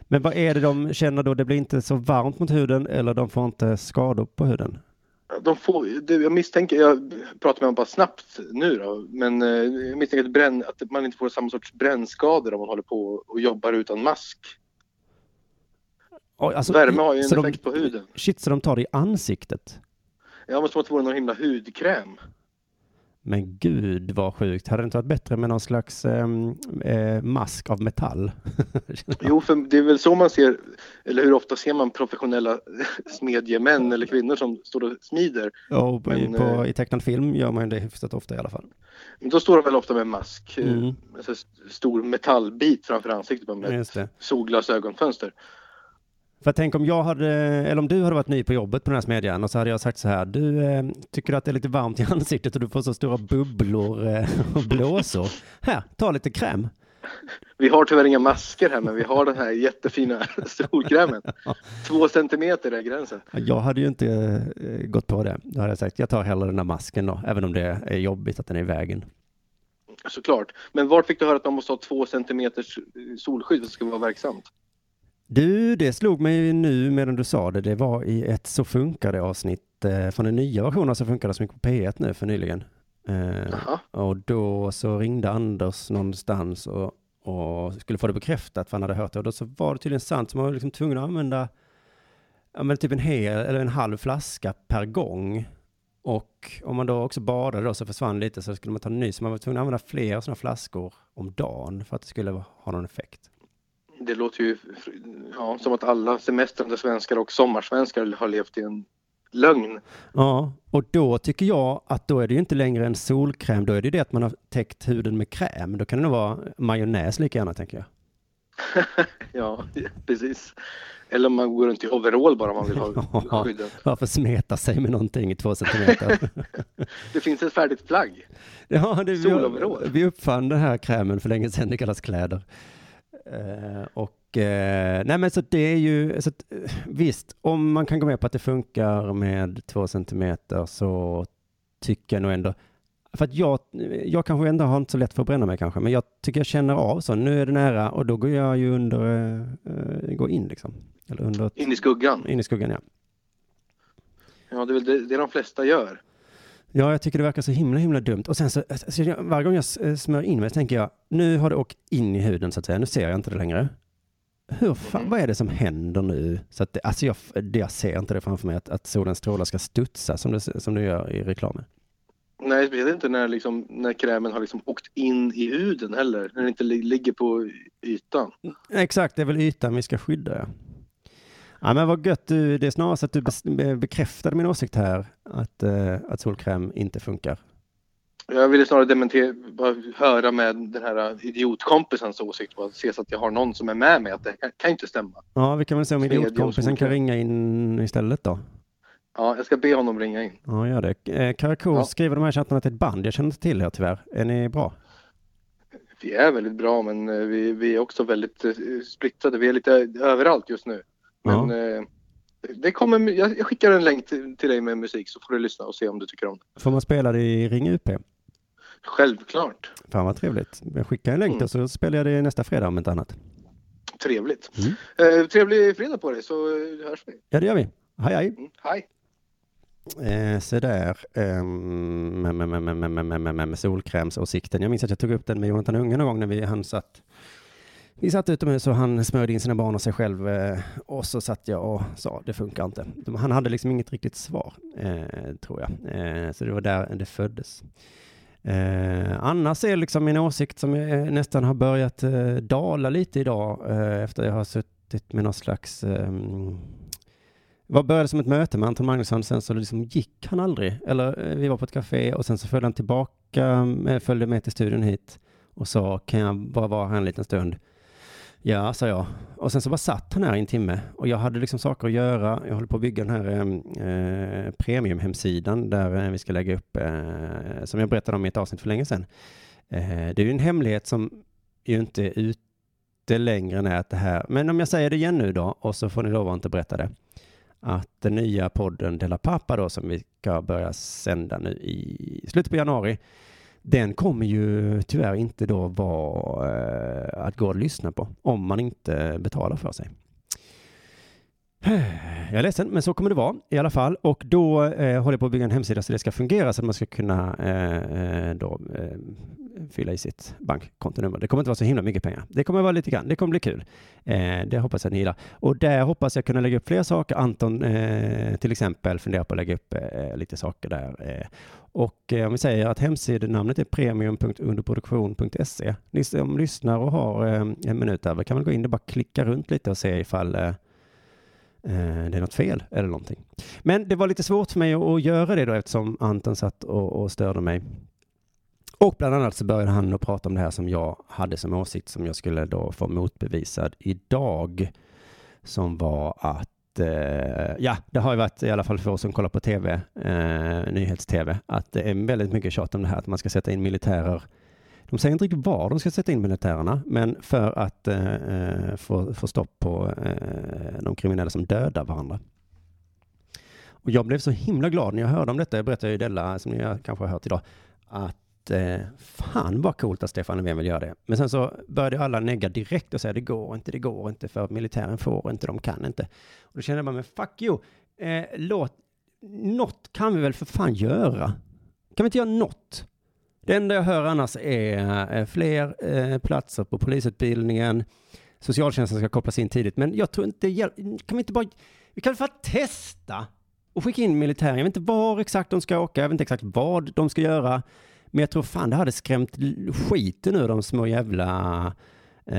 Men vad är det de känner då? Det blir inte så varmt mot huden eller de får inte skador på huden? De får, jag misstänker, jag pratar med honom bara snabbt nu då, men eh, jag misstänker att, bränn, att man inte får samma sorts brännskador om man håller på och jobbar utan mask. Oj, alltså, Värme har ju en så de- effekt på huden. Shit, så de tar det i ansiktet? Jag måste att det vore någon himla hudkräm. Men gud vad sjukt. Hade det inte varit bättre med någon slags ehm, eh, mask av metall? Jo, för det är väl så man ser, eller hur ofta ser man professionella smedjemän eller kvinnor som står och smider. I, Men, på, eh, I tecknad film gör man det hyfsat ofta i alla fall. Men då står de väl ofta med mask, eh, Mm. alltså st- stor metallbit framför ansiktet med ett solglasögonfönster. För tänk om jag hade, eller om du hade varit ny på jobbet på den här smedjan och så hade jag sagt så här, du eh, tycker att det är lite varmt i ansiktet och du får så stora bubblor eh, och blåsor. Här, ta lite kräm. Vi har tyvärr inga masker här men vi har den här jättefina solkrämen. Två centimeter är gränsen. Jag hade ju inte eh, gått på det. Då hade jag sagt, jag tar hellre den här masken då, även om det är jobbigt att den är i vägen. Såklart. Men var fick du höra att man måste ha två centimeters eh, solskydd för att det ska vara verksamt? Du, det slog mig nu medan du sa det. Det var i ett Så funkar det avsnitt eh, från den nya versionen av Så funkar det som gick på P1 nu för nyligen. Eh, och då så ringde Anders någonstans och, och skulle få det bekräftat för han hade hört det. Och då så var det tydligen sant, så man var liksom tvungen att använda ja, men typ en hel eller en halv flaska per gång. Och om man då också badade då så försvann lite så skulle man ta en ny. Så man var tvungen att använda fler sådana flaskor om dagen för att det skulle ha någon effekt. Det låter ju ja, som att alla semestrande svenskar och sommarsvenskar har levt i en lögn. Ja, och då tycker jag att då är det ju inte längre en solkräm, då är det ju det att man har täckt huden med kräm. Då kan det nog vara majonnäs lika gärna, tänker jag. ja, precis. Eller om man går runt i overall bara om man vill ha skyddet. Varför smeta sig med någonting i två centimeter? det finns ett färdigt plagg. Ja, det, vi, vi uppfann den här krämen för länge sedan, det kallas kläder. Eh, och eh, nej men så det är ju, så att, eh, visst, om man kan gå med på att det funkar med två centimeter så tycker jag nog ändå, för att jag, jag kanske ändå har inte så lätt för att bränna mig kanske, men jag tycker jag känner av så, nu är det nära och då går jag ju under, eh, går in liksom. Eller under, In i skuggan. in i skuggan ja. Ja, det är väl det, det de flesta gör. Ja, jag tycker det verkar så himla, himla dumt. Och sen så, alltså, jag- varje gång jag eh, smörjer in mig så tänker jag, nu har det åkt in i huden så att säga, nu ser jag inte det längre. Hur fan, vad är det som händer nu? Så att det, alltså jag, det, jag ser inte det framför mig, att, att solens strålar ska studsa som det, som det gör i reklamen. Nej, jag vet inte när, liksom, när krämen har liksom åkt in i huden heller. När den inte li- ligger på ytan. Exakt, det är väl ytan vi ska skydda. Ja, ja men vad gött, du, det är snarast att du bekräftade min åsikt här, att, eh, att solkräm inte funkar. Jag ville snarare dementera, bara höra med den här idiotkompisens åsikt. Bara se så att jag har någon som är med mig. Att det kan, kan inte stämma. Ja, vi kan väl se om idiotkompisen kan ringa in istället då. Ja, jag ska be honom ringa in. Ja, gör det. Eh, Karakou Ja. skriver de här chattarna till ett band. Jag känner inte till er tyvärr. Är ni bra? Vi är väldigt bra, men eh, vi, vi är också väldigt eh, splittrade. Vi är lite överallt just nu. Men ja. Eh, det kommer, jag, skickar en länk till, dig med musik så får du lyssna och se om du tycker om det. Får man spela det i Ring UP? Självklart. Fan vad trevligt. Jag skickar en länk mm. så spelar jag det nästa fredag om inte annat. Trevligt. Mm. Eh, trevlig fredag på dig så eh, hörs vi. Ja det gör vi. Hej hej. Mm, hej. Eh, så där, ehm, Med solkrämsåsikten. Jag minns att jag tog upp den med Jonathan Unge någon gång när vi, han satt vi satt utomhus och han smörjde in sina barn och sig själv eh, och så satt jag och sa det funkar inte. De- Han hade liksom inget riktigt svar, eh, tror jag. Eh, så det var där det föddes. Eh, annars är liksom min åsikt som jag nästan har börjat eh, dala lite idag eh, efter jag har suttit med någon slags ehm, vad började som ett möte med Anton Magnusson, sen så liksom gick han aldrig. Eller eh, vi var på ett café och sen så följde han tillbaka, eh, följde med till studion hit och sa, kan jag bara vara här en liten stund? Ja, sa jag. Och sen så bara satt han här i en timme och jag hade liksom saker att göra. Jag håller på att bygga den här ehm, eh, premiumhemsidan där eh, vi ska lägga upp, eh, som jag berättade om i ett avsnitt för länge sedan. Eh, det är ju en hemlighet som ju inte är ute längre än att det här, men om jag säger det igen nu då och så får ni lova att inte berätta det att den nya podden Della Pappa då som vi ska börja sända nu i slutet på januari den kommer ju tyvärr inte då vara eh, att gå och lyssna på om man inte betalar för sig. Jag är ledsen, men så kommer det vara i alla fall. Och då eh, håller jag på att bygga en hemsida så det ska fungera så att man ska kunna eh, eh, då, eh, fylla i sitt bankkontonummer. Det kommer inte vara så himla mycket pengar. Det kommer vara lite grann. Det kommer bli kul. Eh, det hoppas jag ni gillar. Och där hoppas jag kunna lägga upp fler saker. Anton eh, till exempel funderar på att lägga upp eh, lite saker där. Eh. Och eh, om vi säger att hemsidenamnet är premium.underproduktion.se. Ni som lyssnar och har eh, en minut över kan väl gå in och bara klicka runt lite och se ifall eh, Eh, det är något fel eller någonting. Men det var lite svårt för mig att, göra det då eftersom Anton satt och, och störde mig. Och bland annat så började han att prata om det här som jag hade som åsikt som jag skulle då få motbevisad idag. Som var att, eh, ja, det har ju varit i alla fall för oss som kollar på tv, eh, nyhets-tv, att det är väldigt mycket tjat om det här att man ska sätta in militärer. De säger inte riktigt var de ska sätta in militärerna, men för att eh, eh, få, få stopp på eh, de kriminella som dödar varandra. Och jag blev så himla glad när jag hörde om detta. Jag berättade ju Della, som ni kanske har hört idag, att eh, fan vad coolt att Stefan Löfven vill göra det. Men sen så började alla negga direkt och säga det går inte, det går inte för militären får inte, de kan inte. Och då kände jag bara, men fuck you, eh, låt, något kan vi väl för fan göra? Kan vi inte göra något? Det enda jag hör annars är eh, fler eh, platser på polisutbildningen, socialtjänsten ska kopplas in tidigt, men jag tror inte, kan vi inte bara, vi kan väl testa och skicka in militären. Jag vet inte var exakt de ska åka, jag vet inte exakt vad de ska göra. Men jag tror fan det hade skrämt skiten ur de små jävla eh,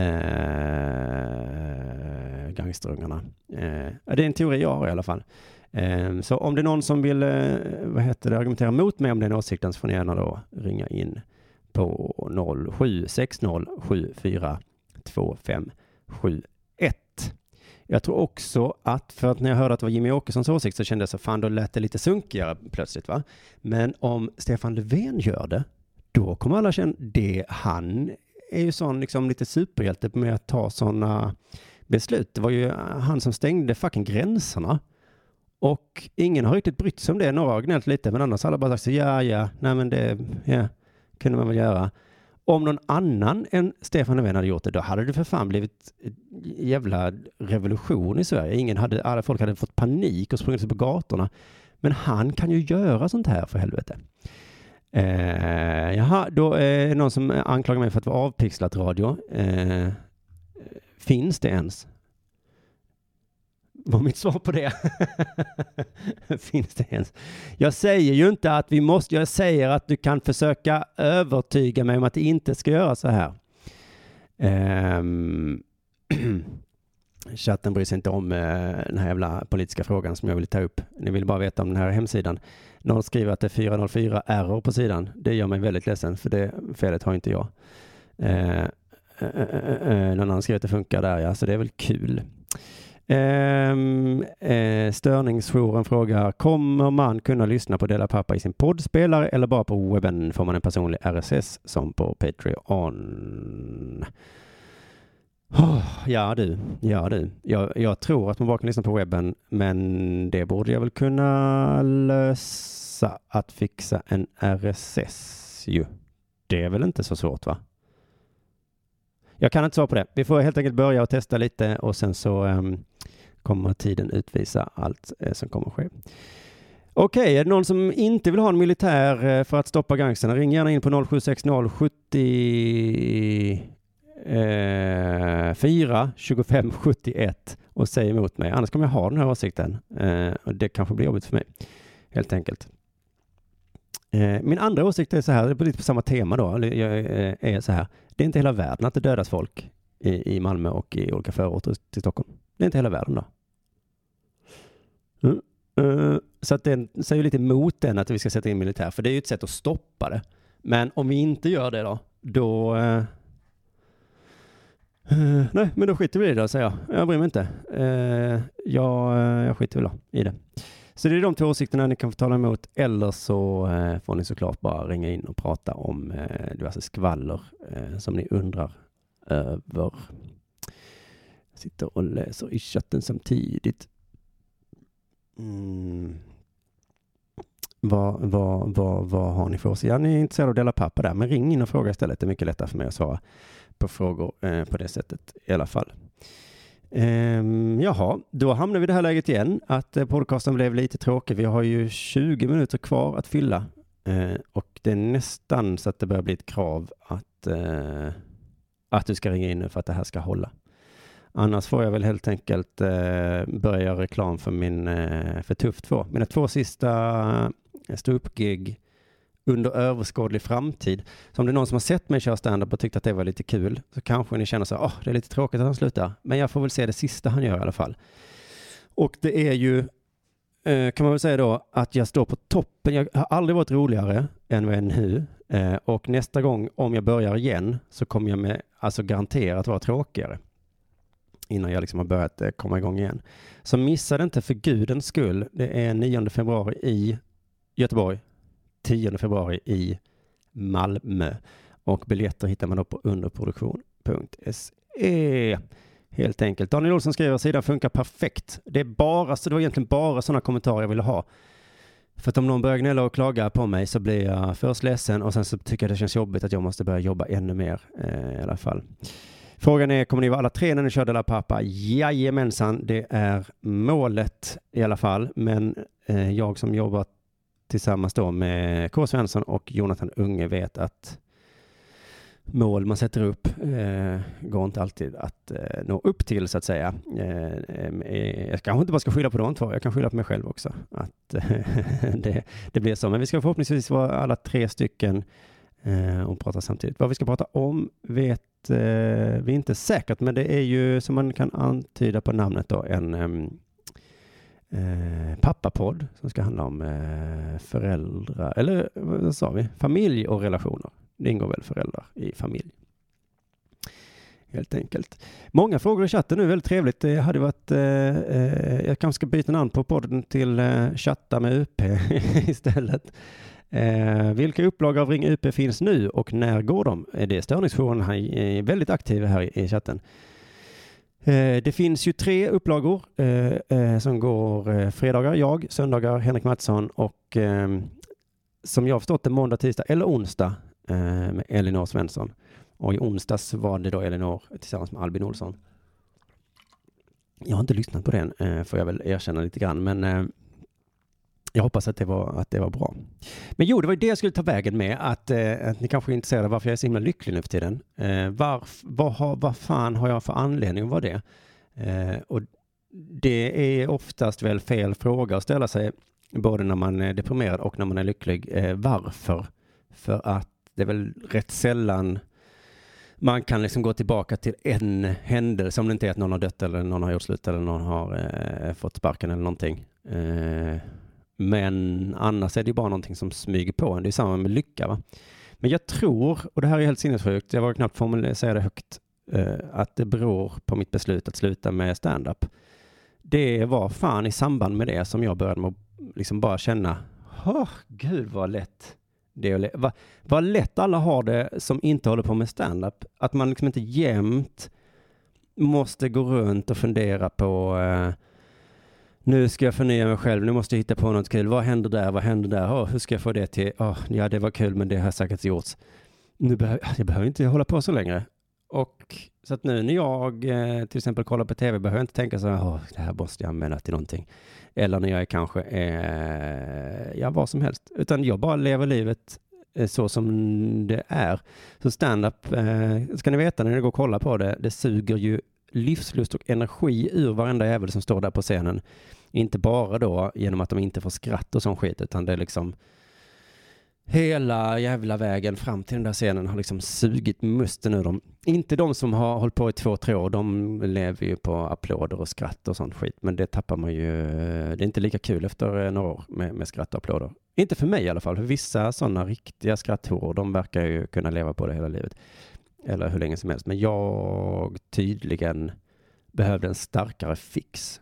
gangsterungarna. Eh, det är en teori jag har i alla fall. Ehm, så om det är någon som vill eh, vad heter det, argumentera mot mig om den åsikten så får ni gärna då ringa in på 0760742571. Jag tror också att, för att när jag hörde att det var Jimmy Åkessons åsikt så kände jag så fan då lät det lite sunkigare plötsligt va. Men om Stefan Löfven gör det, då kommer alla känna det. Han är ju sån liksom lite superhjälte med att ta sådana beslut. Det var ju eh, han som stängde fucking gränserna. Och ingen har riktigt brytt sig om det. Några har gnällt lite, men annars har alla bara sagt så ja, ja, nej men det ja, kunde man väl göra. Om någon annan än Stefan Löfven hade gjort det, då hade det för fan blivit jävla revolution i Sverige. Ingen hade, alla folk hade fått panik och sprungit sig på gatorna. Men han kan ju göra sånt här för helvete. Eh, jaha, då är det någon som anklagar mig för att vara avpixlat radio. Eh, finns det ens? Var mitt svar på det? Finns det ens? Jag säger ju inte att vi måste, jag säger att du kan försöka övertyga mig om att det inte ska göra så här. Um, chatten bryr sig inte om uh, den här jävla politiska frågan som jag vill ta upp. Ni vill bara veta om den här hemsidan. Någon skriver att det är 404 error på sidan. Det gör mig väldigt ledsen, för det felet har inte jag. Uh, uh, någon annan skriver att det funkar där, ja, så det är väl kul. Ehm, eh, störningsjouren frågar, kommer man kunna lyssna på Dela Pappa i sin poddspelare eller bara på webben får man en personlig RSS som på Patreon? Oh, ja du, ja du. Jag, jag, tror att man bara kan lyssna på webben, men det borde jag väl kunna lösa att fixa en RSS ju. Det är väl inte så svårt va? Jag kan inte svara på det. Vi får helt enkelt börja och testa lite och sen så um, kommer tiden utvisa allt eh, som kommer ske. Okej, okay, är det någon som inte vill ha en militär eh, för att stoppa gangsterna? Ring gärna in på 0760 70 eh, 4 25 71 och säg emot mig. Annars kommer jag ha den här åsikten eh, och det kanske blir jobbigt för mig helt enkelt. Eh, min andra åsikt är så här, det är lite på samma tema då, eh, är så här. Det är inte hela världen att det dödas folk i, i Malmö och i olika förorter till Stockholm. Det är inte hela världen då. Mm. Eh, så att den säger lite emot den att vi ska sätta in militär, för det är ju ett sätt att stoppa det. Men om vi inte gör det då, då... Uh, nej, men då skiter vi i det då, säger jag. Jag bryr mig inte. jag, jag skiter väl i det. Så det är de två åsikterna ni kan få tala emot, eller så får ni såklart bara ringa in och prata om diverse skvaller som ni undrar över. Jag sitter och läser i chatten samtidigt. Mm. Vad, vad, vad, vad har ni för oss? Ja, ni är intresserade av att dela papper där, men ring in och fråga istället. Det är mycket lättare för mig att svara på frågor eh, på det sättet i alla fall. Ehm, jaha, då hamnar vi i det här läget igen, att eh, podcasten blev lite tråkig. Vi har ju 20 minuter kvar att fylla eh, och det är nästan så att det börjar bli ett krav att, eh, att du ska ringa in nu för att det här ska hålla. Annars får jag väl helt enkelt eh, börja göra reklam för min eh, för Tuff 2. Mina två sista eh, ståuppgig under överskådlig framtid. Så om det är någon som har sett mig köra standup och tyckt att det var lite kul så kanske ni känner så här, oh, det är lite tråkigt att han slutar. Men jag får väl se det sista han gör i alla fall. Och det är ju, eh, kan man väl säga då, att jag står på toppen. Jag har aldrig varit roligare än vad jag är nu. Eh, och nästa gång, om jag börjar igen, så kommer jag med, alltså garanterat vara tråkigare innan jag liksom har börjat eh, komma igång igen. Så missa det inte för gudens skull. Det är 9 februari i Göteborg, 10 februari i Malmö och biljetter hittar man då på underproduktion.se. Helt enkelt. Daniel Olsson skriver sidan funkar perfekt. Det är bara, så det var egentligen bara sådana kommentarer jag ville ha. För att om någon börjar gnälla och klaga på mig så blir jag först ledsen och sen så tycker jag det känns jobbigt att jag måste börja jobba ännu mer eh, i alla fall. Frågan är, kommer ni vara alla tre när ni kör La Pappa? Jajamensan, det är målet i alla fall. Men eh, jag som jobbar tillsammans då med K. Svensson och Jonathan Unge vet att mål man sätter upp eh, går inte alltid att eh, nå upp till så att säga. Eh, eh jag kanske inte bara ska skylla på de två, jag kan skylla på mig själv också. Att det, det blir så. Men vi ska förhoppningsvis vara alla tre stycken eh, Eh, och prata samtidigt. Vad vi ska prata om vet eh, vi inte säkert, men det är ju som man kan antyda på namnet då en ehm, eh, pappapodd som ska handla om eh, föräldrar, eller vad sa vi, familj och relationer. Det ingår väl föräldrar i familj. Helt enkelt. Många frågor i chatten nu, väldigt trevligt. Det hade varit, eh, eh, jag kanske ska byta namn på podden till eh, Chatta med UP istället. Eh, vilka upplagor av Ring UP finns nu och när går de? Eh, det är störningsjouren, han är väldigt aktiv här i, chatten. Eh, det finns ju tre upplagor eh, eh som går eh, fredagar, jag, söndagar, Henrik Mattsson och ehm, som jag förstått det måndag, tisdag eller onsdag med Elinor Svensson. Och i onsdags var det då Elinor tillsammans med Albin Olsson. Jag har inte lyssnat på den, får jag väl erkänna lite grann, men jag hoppas att det, var, att det var bra. Men jo, det var ju det jag skulle ta vägen med, att, eh, att ni kanske är intresserade av varför jag är så himla lycklig nu för tiden. Eh, varf, vad, har, vad fan har jag för anledning att vara det? Eh, och det är oftast väl fel fråga att ställa sig, både när man är deprimerad och när man är lycklig. Eh, varför? För att det är väl rätt sällan man kan liksom gå tillbaka till en händelse, om det inte är att någon har dött eller någon har gjort slut eller någon har eh, fått sparken eller någonting. Eh, men annars är det ju bara någonting som smyger på en. Det är samma med lycka. Va? Men jag tror, och det här är helt sinnessjukt, jag var knappt formulera säga det högt, eh, att det beror på mitt beslut att sluta med stand-up. Det var fan i samband med det som jag började med att liksom bara känna, oh, gud vad lätt det är. Vad, vad lätt alla har det som inte håller på med stand-up. Att man liksom inte jämt måste gå runt och fundera på eh, nu ska jag förnya mig själv, nu måste jag hitta på något kul. Vad händer där? Vad händer där? Oh, hur ska jag få det till? Oh, ja, det var kul, men det har säkert gjorts. Nu behöver jag behöver inte hålla på så länge. Och så att nu när jag eh, till exempel kollar på tv behöver jag inte tänka så här, oh, det här måste jag använda till någonting. Eller när jag är kanske, eh, ja vad som helst. Utan jag bara lever livet eh, så som det är. Så stand-up, eh, ska ni veta när ni går och kollar på det, det suger ju livslust och energi ur varenda jävel som står där på scenen. Inte bara då genom att de inte får skratt och sån skit, utan det är liksom hela jävla vägen fram till den där scenen har liksom sugit musten ur dem. Inte de som har hållit på i två, tre år, de lever ju på applåder och skratt och sånt skit, men det tappar man ju. Det är inte lika kul efter eh, några år med, med skratt och applåder. Inte för mig i alla fall, för vissa sådana riktiga skratthoror, de verkar ju kunna leva på det hela livet. Eller hur länge som helst, men jag tydligen behövde en starkare fix.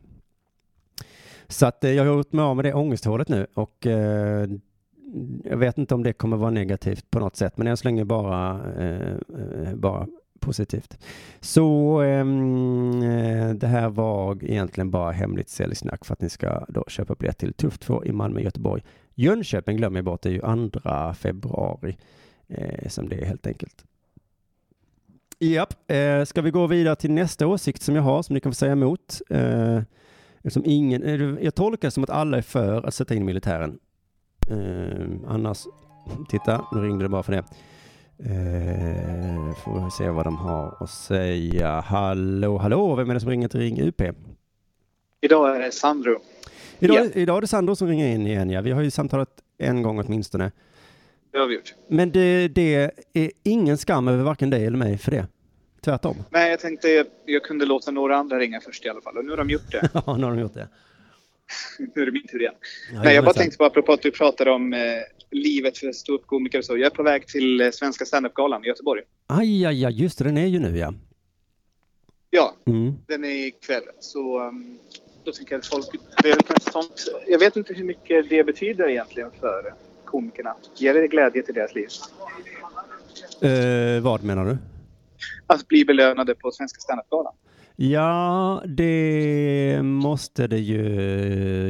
Så att eh, jag har gjort mig av med det ångesthålet nu och eh, jag vet inte om det kommer vara negativt på något sätt, men än så länge bara, eh, eh bara positivt. Så ehm, eh, det här var egentligen bara hemligt säljsnack för att ni ska då köpa biljett till Tuff 2 i Malmö, Göteborg. Jönköping glömmer jag bort, det är ju 2 februari eh, som det är helt enkelt. Japp, eh, ska vi gå vidare till nästa åsikt som jag har som ni kan få säga emot? Eh, eftersom ingen, eh, jag tolkar det som att alla är för att sätta in militären. Eh, annars, titta, nu ringde det bara för det. Eh, får vi se vad de har att säga. Hallå, hallå, vem är det som ringer till Ring UP? Idag är det Sandro. Idag, idag är det Sandro som ringer in igen, ja. Vi har ju samtalat en gång åtminstone. Det har vi gjort. Men det, det är ingen skam över varken dig eller mig för det. Tvärtom. Nej, jag tänkte jag, kunde låta några andra ringa först i alla fall. Och nu har de gjort det. Ja, nu har de gjort det. nu är det min tur igen. Ja, Nej, jag bara tänkte på apropå att du pratade om eh, livet för ståuppkomiker och så. Jag är på väg till eh, Svenska standup-galan i Göteborg. Aj, aj, aj, just det, den är ju nu ja. Ja, Mm. den är ikväll. Så um, då tycker jag att folk... Det är kanske sånt, jag vet inte hur mycket det betyder egentligen för komikerna. Ger det glädje till deras liv? Eh, vad menar du? Att bli belönade på Svenska standup-galan. Ja, det måste det ju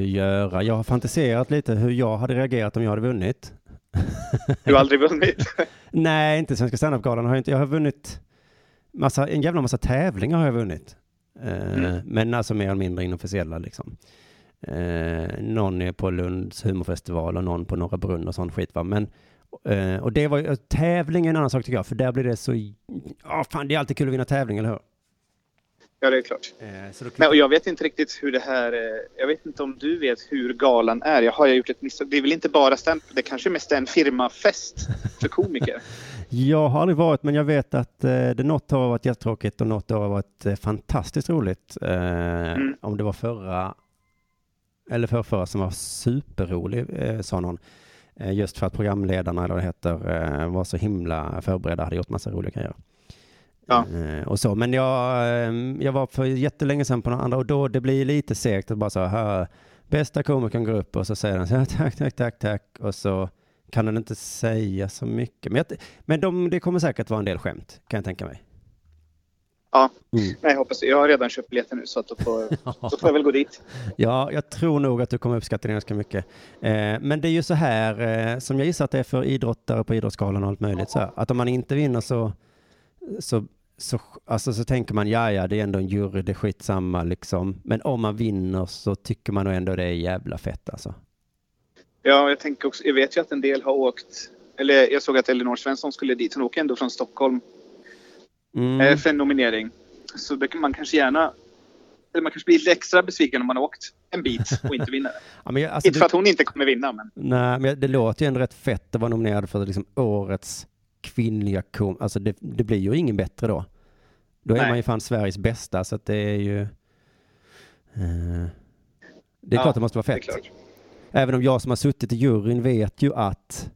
göra. Jag har fantiserat lite hur jag hade reagerat om jag hade vunnit. Du har aldrig vunnit. Nej, inte Svenska standup-galan har jag inte. Jag har vunnit massa, en jävla massa tävlingar har jag vunnit. Eh, Mm. Men alltså mer eller mindre inofficiella liksom. Eh, någon är på Lunds humorfestival och någon på Norra Brunn och sån skit va. Men, eh, och det var ju, tävling är en annan sak tycker jag, för där blir det så, ja fan det är alltid kul att vinna tävling, eller hur? ja, det är klart. Eh, Nej, och jag vet inte riktigt hur det här... eh, Jag vet inte om du vet hur galan är. Jag har jag gjort ett misstag. Det är väl inte bara stand Det kanske mest är en firmafest för komiker. Jag har aldrig varit, men jag vet att eh, det något år har varit jättetråkigt och något år har varit eh, fantastiskt roligt. Eh, Mm. Om det var förra eller för förra som var superrolig, eh, sa någon. Eh, just för att programledarna, eller det heter, eh, var så himla förberedda, hade gjort massa roliga grejer. Ja. Eh, och så. Men jag, jag var för jättelänge sedan på några andra och då det blir lite segt att bara så här, bästa komikern går upp och så säger den så här, tack, tack, tack, tack och så kan den inte säga så mycket. Men, jag, men de, det kommer säkert vara en del skämt, kan jag tänka mig. Ja, Mm. nej, jag hoppas det. Jag har redan köpt biljetter nu så att då får, då får jag väl gå dit. Ja, jag tror nog att du kommer uppskatta det ganska mycket. Eh, men det är ju så här, eh, som jag gissar att det är för idrottare på Idrottsgalan och allt möjligt, så här, att om man inte vinner så, så, så, alltså, så tänker man, ja, ja, det är ändå en jury, det är skitsamma liksom. Men om man vinner så tycker man nog ändå det är jävla fett alltså. Ja, jag tänker också, jag vet ju att en del har åkt, eller jag såg att Elinor Svensson skulle dit. Hon åker ändå från Stockholm Mm. eh, för en nominering. Så det kan man kanske gärna, eller man kanske blir lite extra besviken om man har åkt en bit och inte vinner. Ja, men alltså, inte för att hon inte kommer vinna, men nej, men det låter ju ändå rätt fett att vara nominerad för liksom årets kvinnliga kom. Alltså det, det blir ju ingen bättre då. Då är Nej. man ju fan Sveriges bästa, så att det är ju... Eh, det är Ja, klart det måste vara fett. Även om jag som har suttit i juryn vet ju att,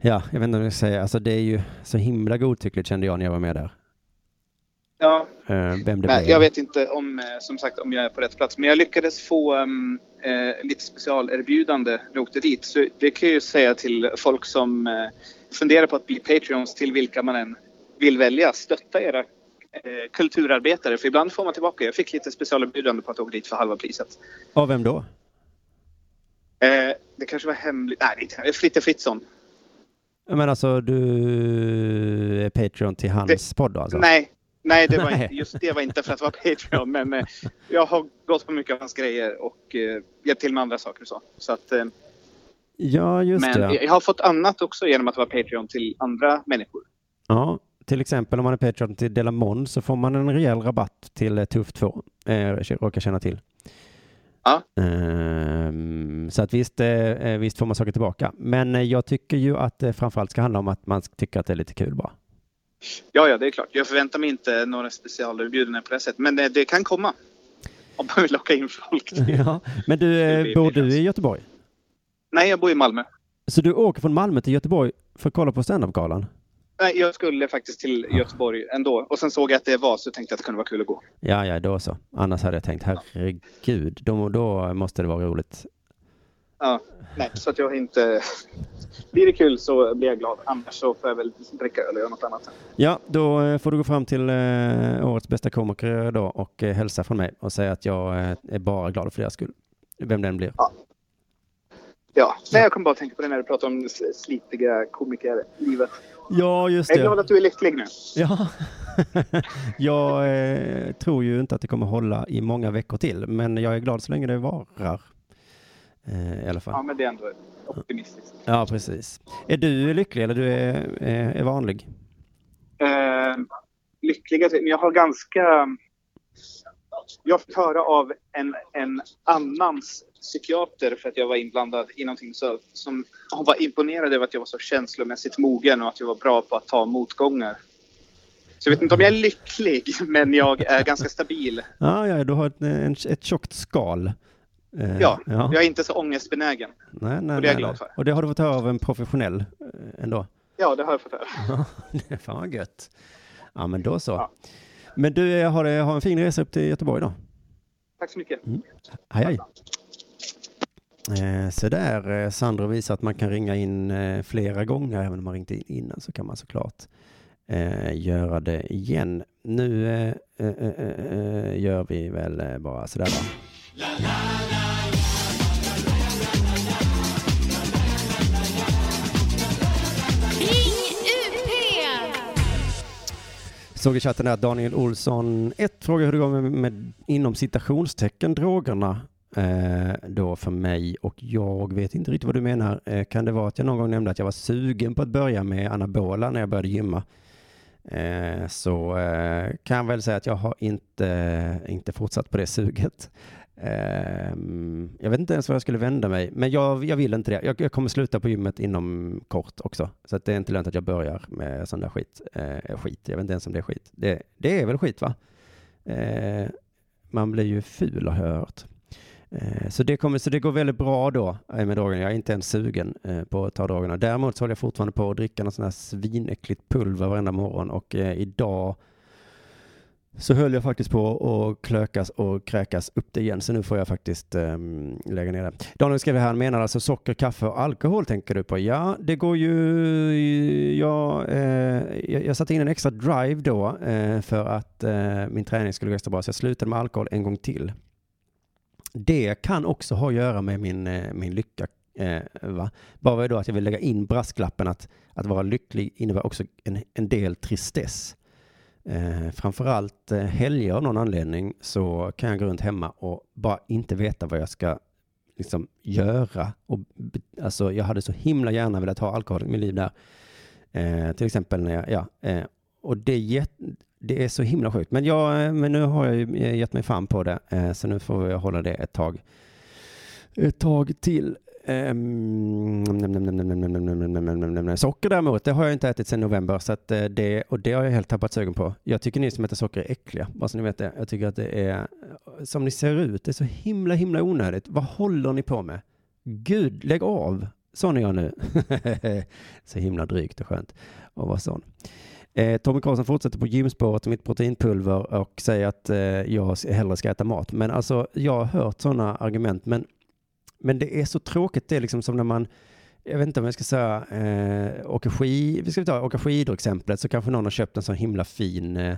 ja, jag vet inte vad jag ska säga, alltså det är ju så himla godtyckligt kände jag när jag var med där. Ja, Eh, vem det nej, jag vet inte om, eh, som sagt, om jag är på rätt plats. Men jag lyckades få um, eh, lite specialerbjudande när jag åkte dit. Så det kan jag ju säga till folk som eh, funderar på att bli Patreons till vilka man än vill välja. Stötta era eh, kulturarbetare. För ibland får man tillbaka. Jag fick lite specialerbjudande på att åka dit för halva priset. Av vem då? Det kanske var hemligt. Nej, det är inte. Fritte Fritzson. Men alltså du är Patreon till hans podd då alltså? Nej, nej, det var inte, just det var inte för att vara Patreon. Men eh, jag har gått på mycket av hans grejer och eh, hjälpt till med andra saker och så. så att, eh, Ja, just men det. jag har fått annat också genom att vara Patreon till andra människor. Ja, till exempel om man är Patreon till Delamon så får man en rejäl rabatt till eh, Tuff 2, eh, råkar känna till. Ja. Ehm, så att visst, eh, visst får man saker tillbaka. Men eh, jag tycker ju att det framförallt ska handla om att man tycker att det är lite kul bara. Ja, ja, det är klart. Jag förväntar mig inte några specialerbjudanden på det sättet. Men eh, det kan komma. Om man vill locka in folk. Ja. Men du, eh, bor du i Göteborg? Nej, jag bor i Malmö. Så du åker från Malmö till Göteborg för att kolla på standup-galan? Nej, jag skulle faktiskt till Göteborg ändå. Och sen såg jag att det var så tänkte jag att det kunde vara kul att gå. Ja, ja, då så. Annars hade jag tänkt, herregud, då, då måste det vara roligt. Ja, nej, så att jag inte... Blir det kul så blir jag glad. Annars så får jag väl dricka öl och göra något annat. Ja, då eh, får du gå fram till eh, årets bästa komiker då och eh, hälsa från mig och säga att jag är bara glad för deras skull. Vem den blir. Ja, nej, jag kom bara att tänka på det när du pratade om slitiga komikerlivet. Ja, just Jag är glad att du är lycklig nu. Ja, jag eh, tror ju inte att det kommer hålla i många veckor till, men jag är glad så länge det varar. Eh, I alla fall. Ja, men det är ändå optimistiskt. Ja, precis. Är du lycklig eller du är, är, är vanlig? Eh, lyckliga, men jag har ganska... Jag fick höra av en, en annans psykiater för att jag var inblandad i någonting så, som hon var imponerad över att jag var så känslomässigt mogen och att jag var bra på att ta motgångar. Så jag vet inte om jag är lycklig, men jag är ganska stabil. Ja, ja, du har ett, en, ett tjockt skal. Eh, Ja, ja. jag är inte så ångestbenägen. Nej, nej, och det är jag nej, glad nej. för. Och det har du fått höra av en professionell eh, ändå? Ja, det har jag fått höra. Ja, det är fan vad gött. Ja, men då så. Ja. Men du, eh, har, det- har en fin resa upp till Göteborg då. Tack så mycket. Hej, hej. Eh, så där, eh, Sandro visar att man kan ringa in eh, flera gånger, även om man ringt in innan så kan man såklart eh, göra det igen. Nu gör vi väl bara sådär va? Såg i chatten att Daniel Olsson, ett fråga hur det går med, med inom citationstecken drogerna Eh, då för mig och jag vet inte riktigt vad du menar. Eh, kan det vara att jag någon gång nämnde att jag var sugen på att börja med anabola när jag började gymma? Eh, så eh, kan jag väl säga att jag har inte, inte fortsatt på det suget. Ehm, jag vet inte ens var jag skulle vända mig, men jag, jag vill inte det. Jag, jag kommer sluta på gymmet inom kort också, så att det är inte lönt att jag börjar med sån där skit. Eh, skit. Jag vet inte ens om det är skit. Det, det är väl skit va? Eh, man blir ju ful har jag hört. Eh, så det, kommer, så det går väldigt bra då eh, med drogerna. Jag är inte ens sugen eh, på att ta drogerna. Däremot så håller jag fortfarande på att dricka något sånt här svinäckligt pulver varenda morgon och idag så höll jag faktiskt på att klökas och kräkas upp det igen. Så nu får jag faktiskt um, lägga ner det. Daniel skriver här, han menar alltså socker, kaffe och alkohol tänker du på? Ja, det går ju... Jag, eh, jag, jag satte in en extra drive då eh, för att eh, min träning skulle gå extra bra. Så jag slutade med alkohol en gång till. Det kan också ha att göra med min, eh, min lycka. Eh, va? Bara då att jag vill lägga in brasklappen att, att vara lycklig innebär också en, en del tristess. Eh, framförallt eh, helger av någon anledning så kan jag gå runt hemma och bara inte veta vad jag ska liksom göra. Och, alltså, jag hade så himla gärna velat ha alkohol i mitt liv där. Eh, till exempel när jag, ja, eh, och det är, det är så himla sjukt. Men, jag, men nu har jag ju gett mig fan på det, så nu får jag hålla det ett tag. Ett tag till. Socker däremot, det har jag inte ätit sedan november, så det, och det har jag helt tappat sugen på. Jag tycker ni som äter socker är äckliga, bara så ni vet det. Jag tycker att det är, som ni ser ut, det är så himla, himla onödigt. Vad håller ni på med? Gud, lägg av! Sån är jag nu. så himla drygt och skönt att vara sån. Eh, Tommy Karlsson fortsätter på gymspåret och mitt proteinpulver och säger att eh, jag hellre ska äta mat. Men alltså, jag har hört sådana argument, men, men det är så tråkigt. Det är liksom som när man, jag vet inte om jag ska säga, eh, åker skid, vi ska ta åka skidor exemplet, så kanske någon har köpt en sån himla fin eh,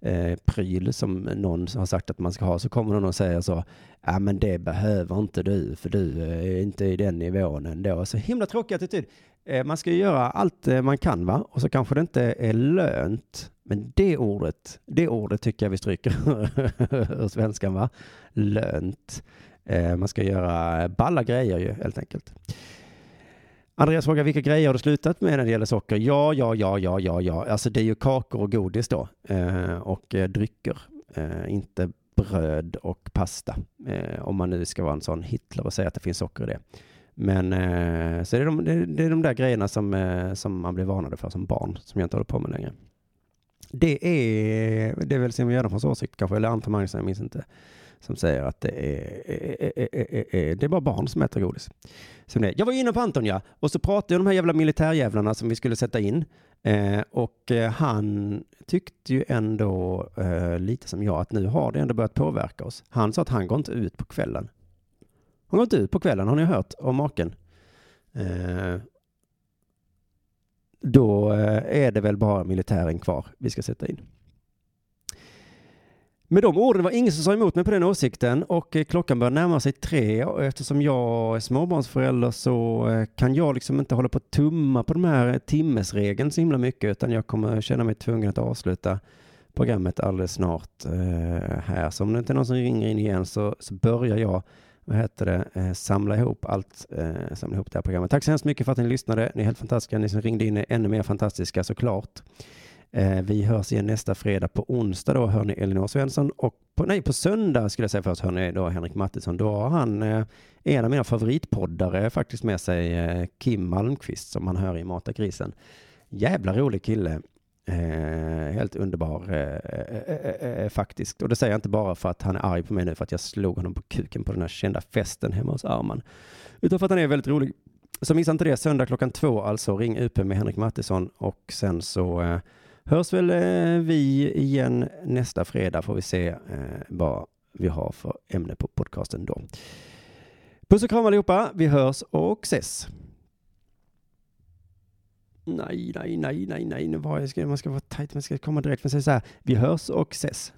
eh, pryl som någon har sagt att man ska ha, så kommer någon och säger så, ja men det behöver inte du, för du eh, är inte i den nivån ändå. Så himla tråkig attityd. Eh, man ska ju göra allt eh, man kan va, och så kanske det inte är lönt. Men det ordet, det ordet tycker jag vi stryker ur svenskan va, lönt. Eh, man ska göra balla grejer ju helt enkelt. Andreas frågar vilka grejer har du slutat med när det gäller socker? Ja, ja, ja, ja, ja, ja. Alltså det är ju kakor och godis då och drycker, inte bröd och pasta. Om man nu ska vara en sån Hitler och säga att det finns socker i det. Men eh, så är det, de, det, det är de där grejerna som, eh, som man blir varnade för som barn, som jag inte håller på med längre. Det är, det är väl Simon Gärdenfors åsikt kanske, eller Anton Magnusson, jag minns inte, som säger att det är, är, är, är, är, det är bara barn som äter godis. Som det. Jag var inne på Anton ja, och så pratade jag om de här jävla militärjävlarna som vi skulle sätta in. Eh, och eh, han tyckte ju ändå eh, lite som jag att nu har det ändå börjat påverka oss. Han sa att han går inte ut på kvällen. Hon har inte ut på kvällen, har ni hört om maken? Eh, då eh, är det väl bara militären kvar vi ska sätta in. Med de orden var ingen som sa emot mig på den åsikten och eh, klockan börjar närma sig tre och eftersom jag är småbarnsförälder så eh, kan jag liksom inte hålla på att tumma på den här timmesregeln så himla mycket utan jag kommer känna mig tvungen att avsluta programmet alldeles snart här. Så om det inte är någon som ringer in igen så, så börjar jag vad heter det, eh, samla ihop allt, eh, samla ihop det här programmet. Tack så hemskt mycket för att ni lyssnade. Ni är helt fantastiska. Ni som ringde in är ännu mer fantastiska såklart. Eh, vi hörs igen nästa fredag. På onsdag då hör ni Elinor Svensson och på, nej, på söndag skulle jag säga först hör ni då Henrik Mattisson. Då har han eh, en av mina favoritpoddare faktiskt med sig, eh, Kim Malmqvist som man hör i Mata grisen. Jävla rolig kille. Eh, helt underbar eh, eh, eh, eh, faktiskt. Och det säger jag inte bara för att han är arg på mig nu för att jag slog honom på kuken på den här kända festen hemma hos Arman. Utan för att han är väldigt rolig. Så missa inte det, söndag klockan två alltså. Ring UP med Henrik Mattisson och sen så eh, hörs väl eh, vi igen nästa fredag får vi se eh, vad vi har för ämne på podcasten då. Puss och kram allihopa. Vi hörs och ses. Nej, nej, nej, nej, nej, nu var jag ska, man ska vara tajt, man ska komma direkt. Man säger så här, vi hörs och ses.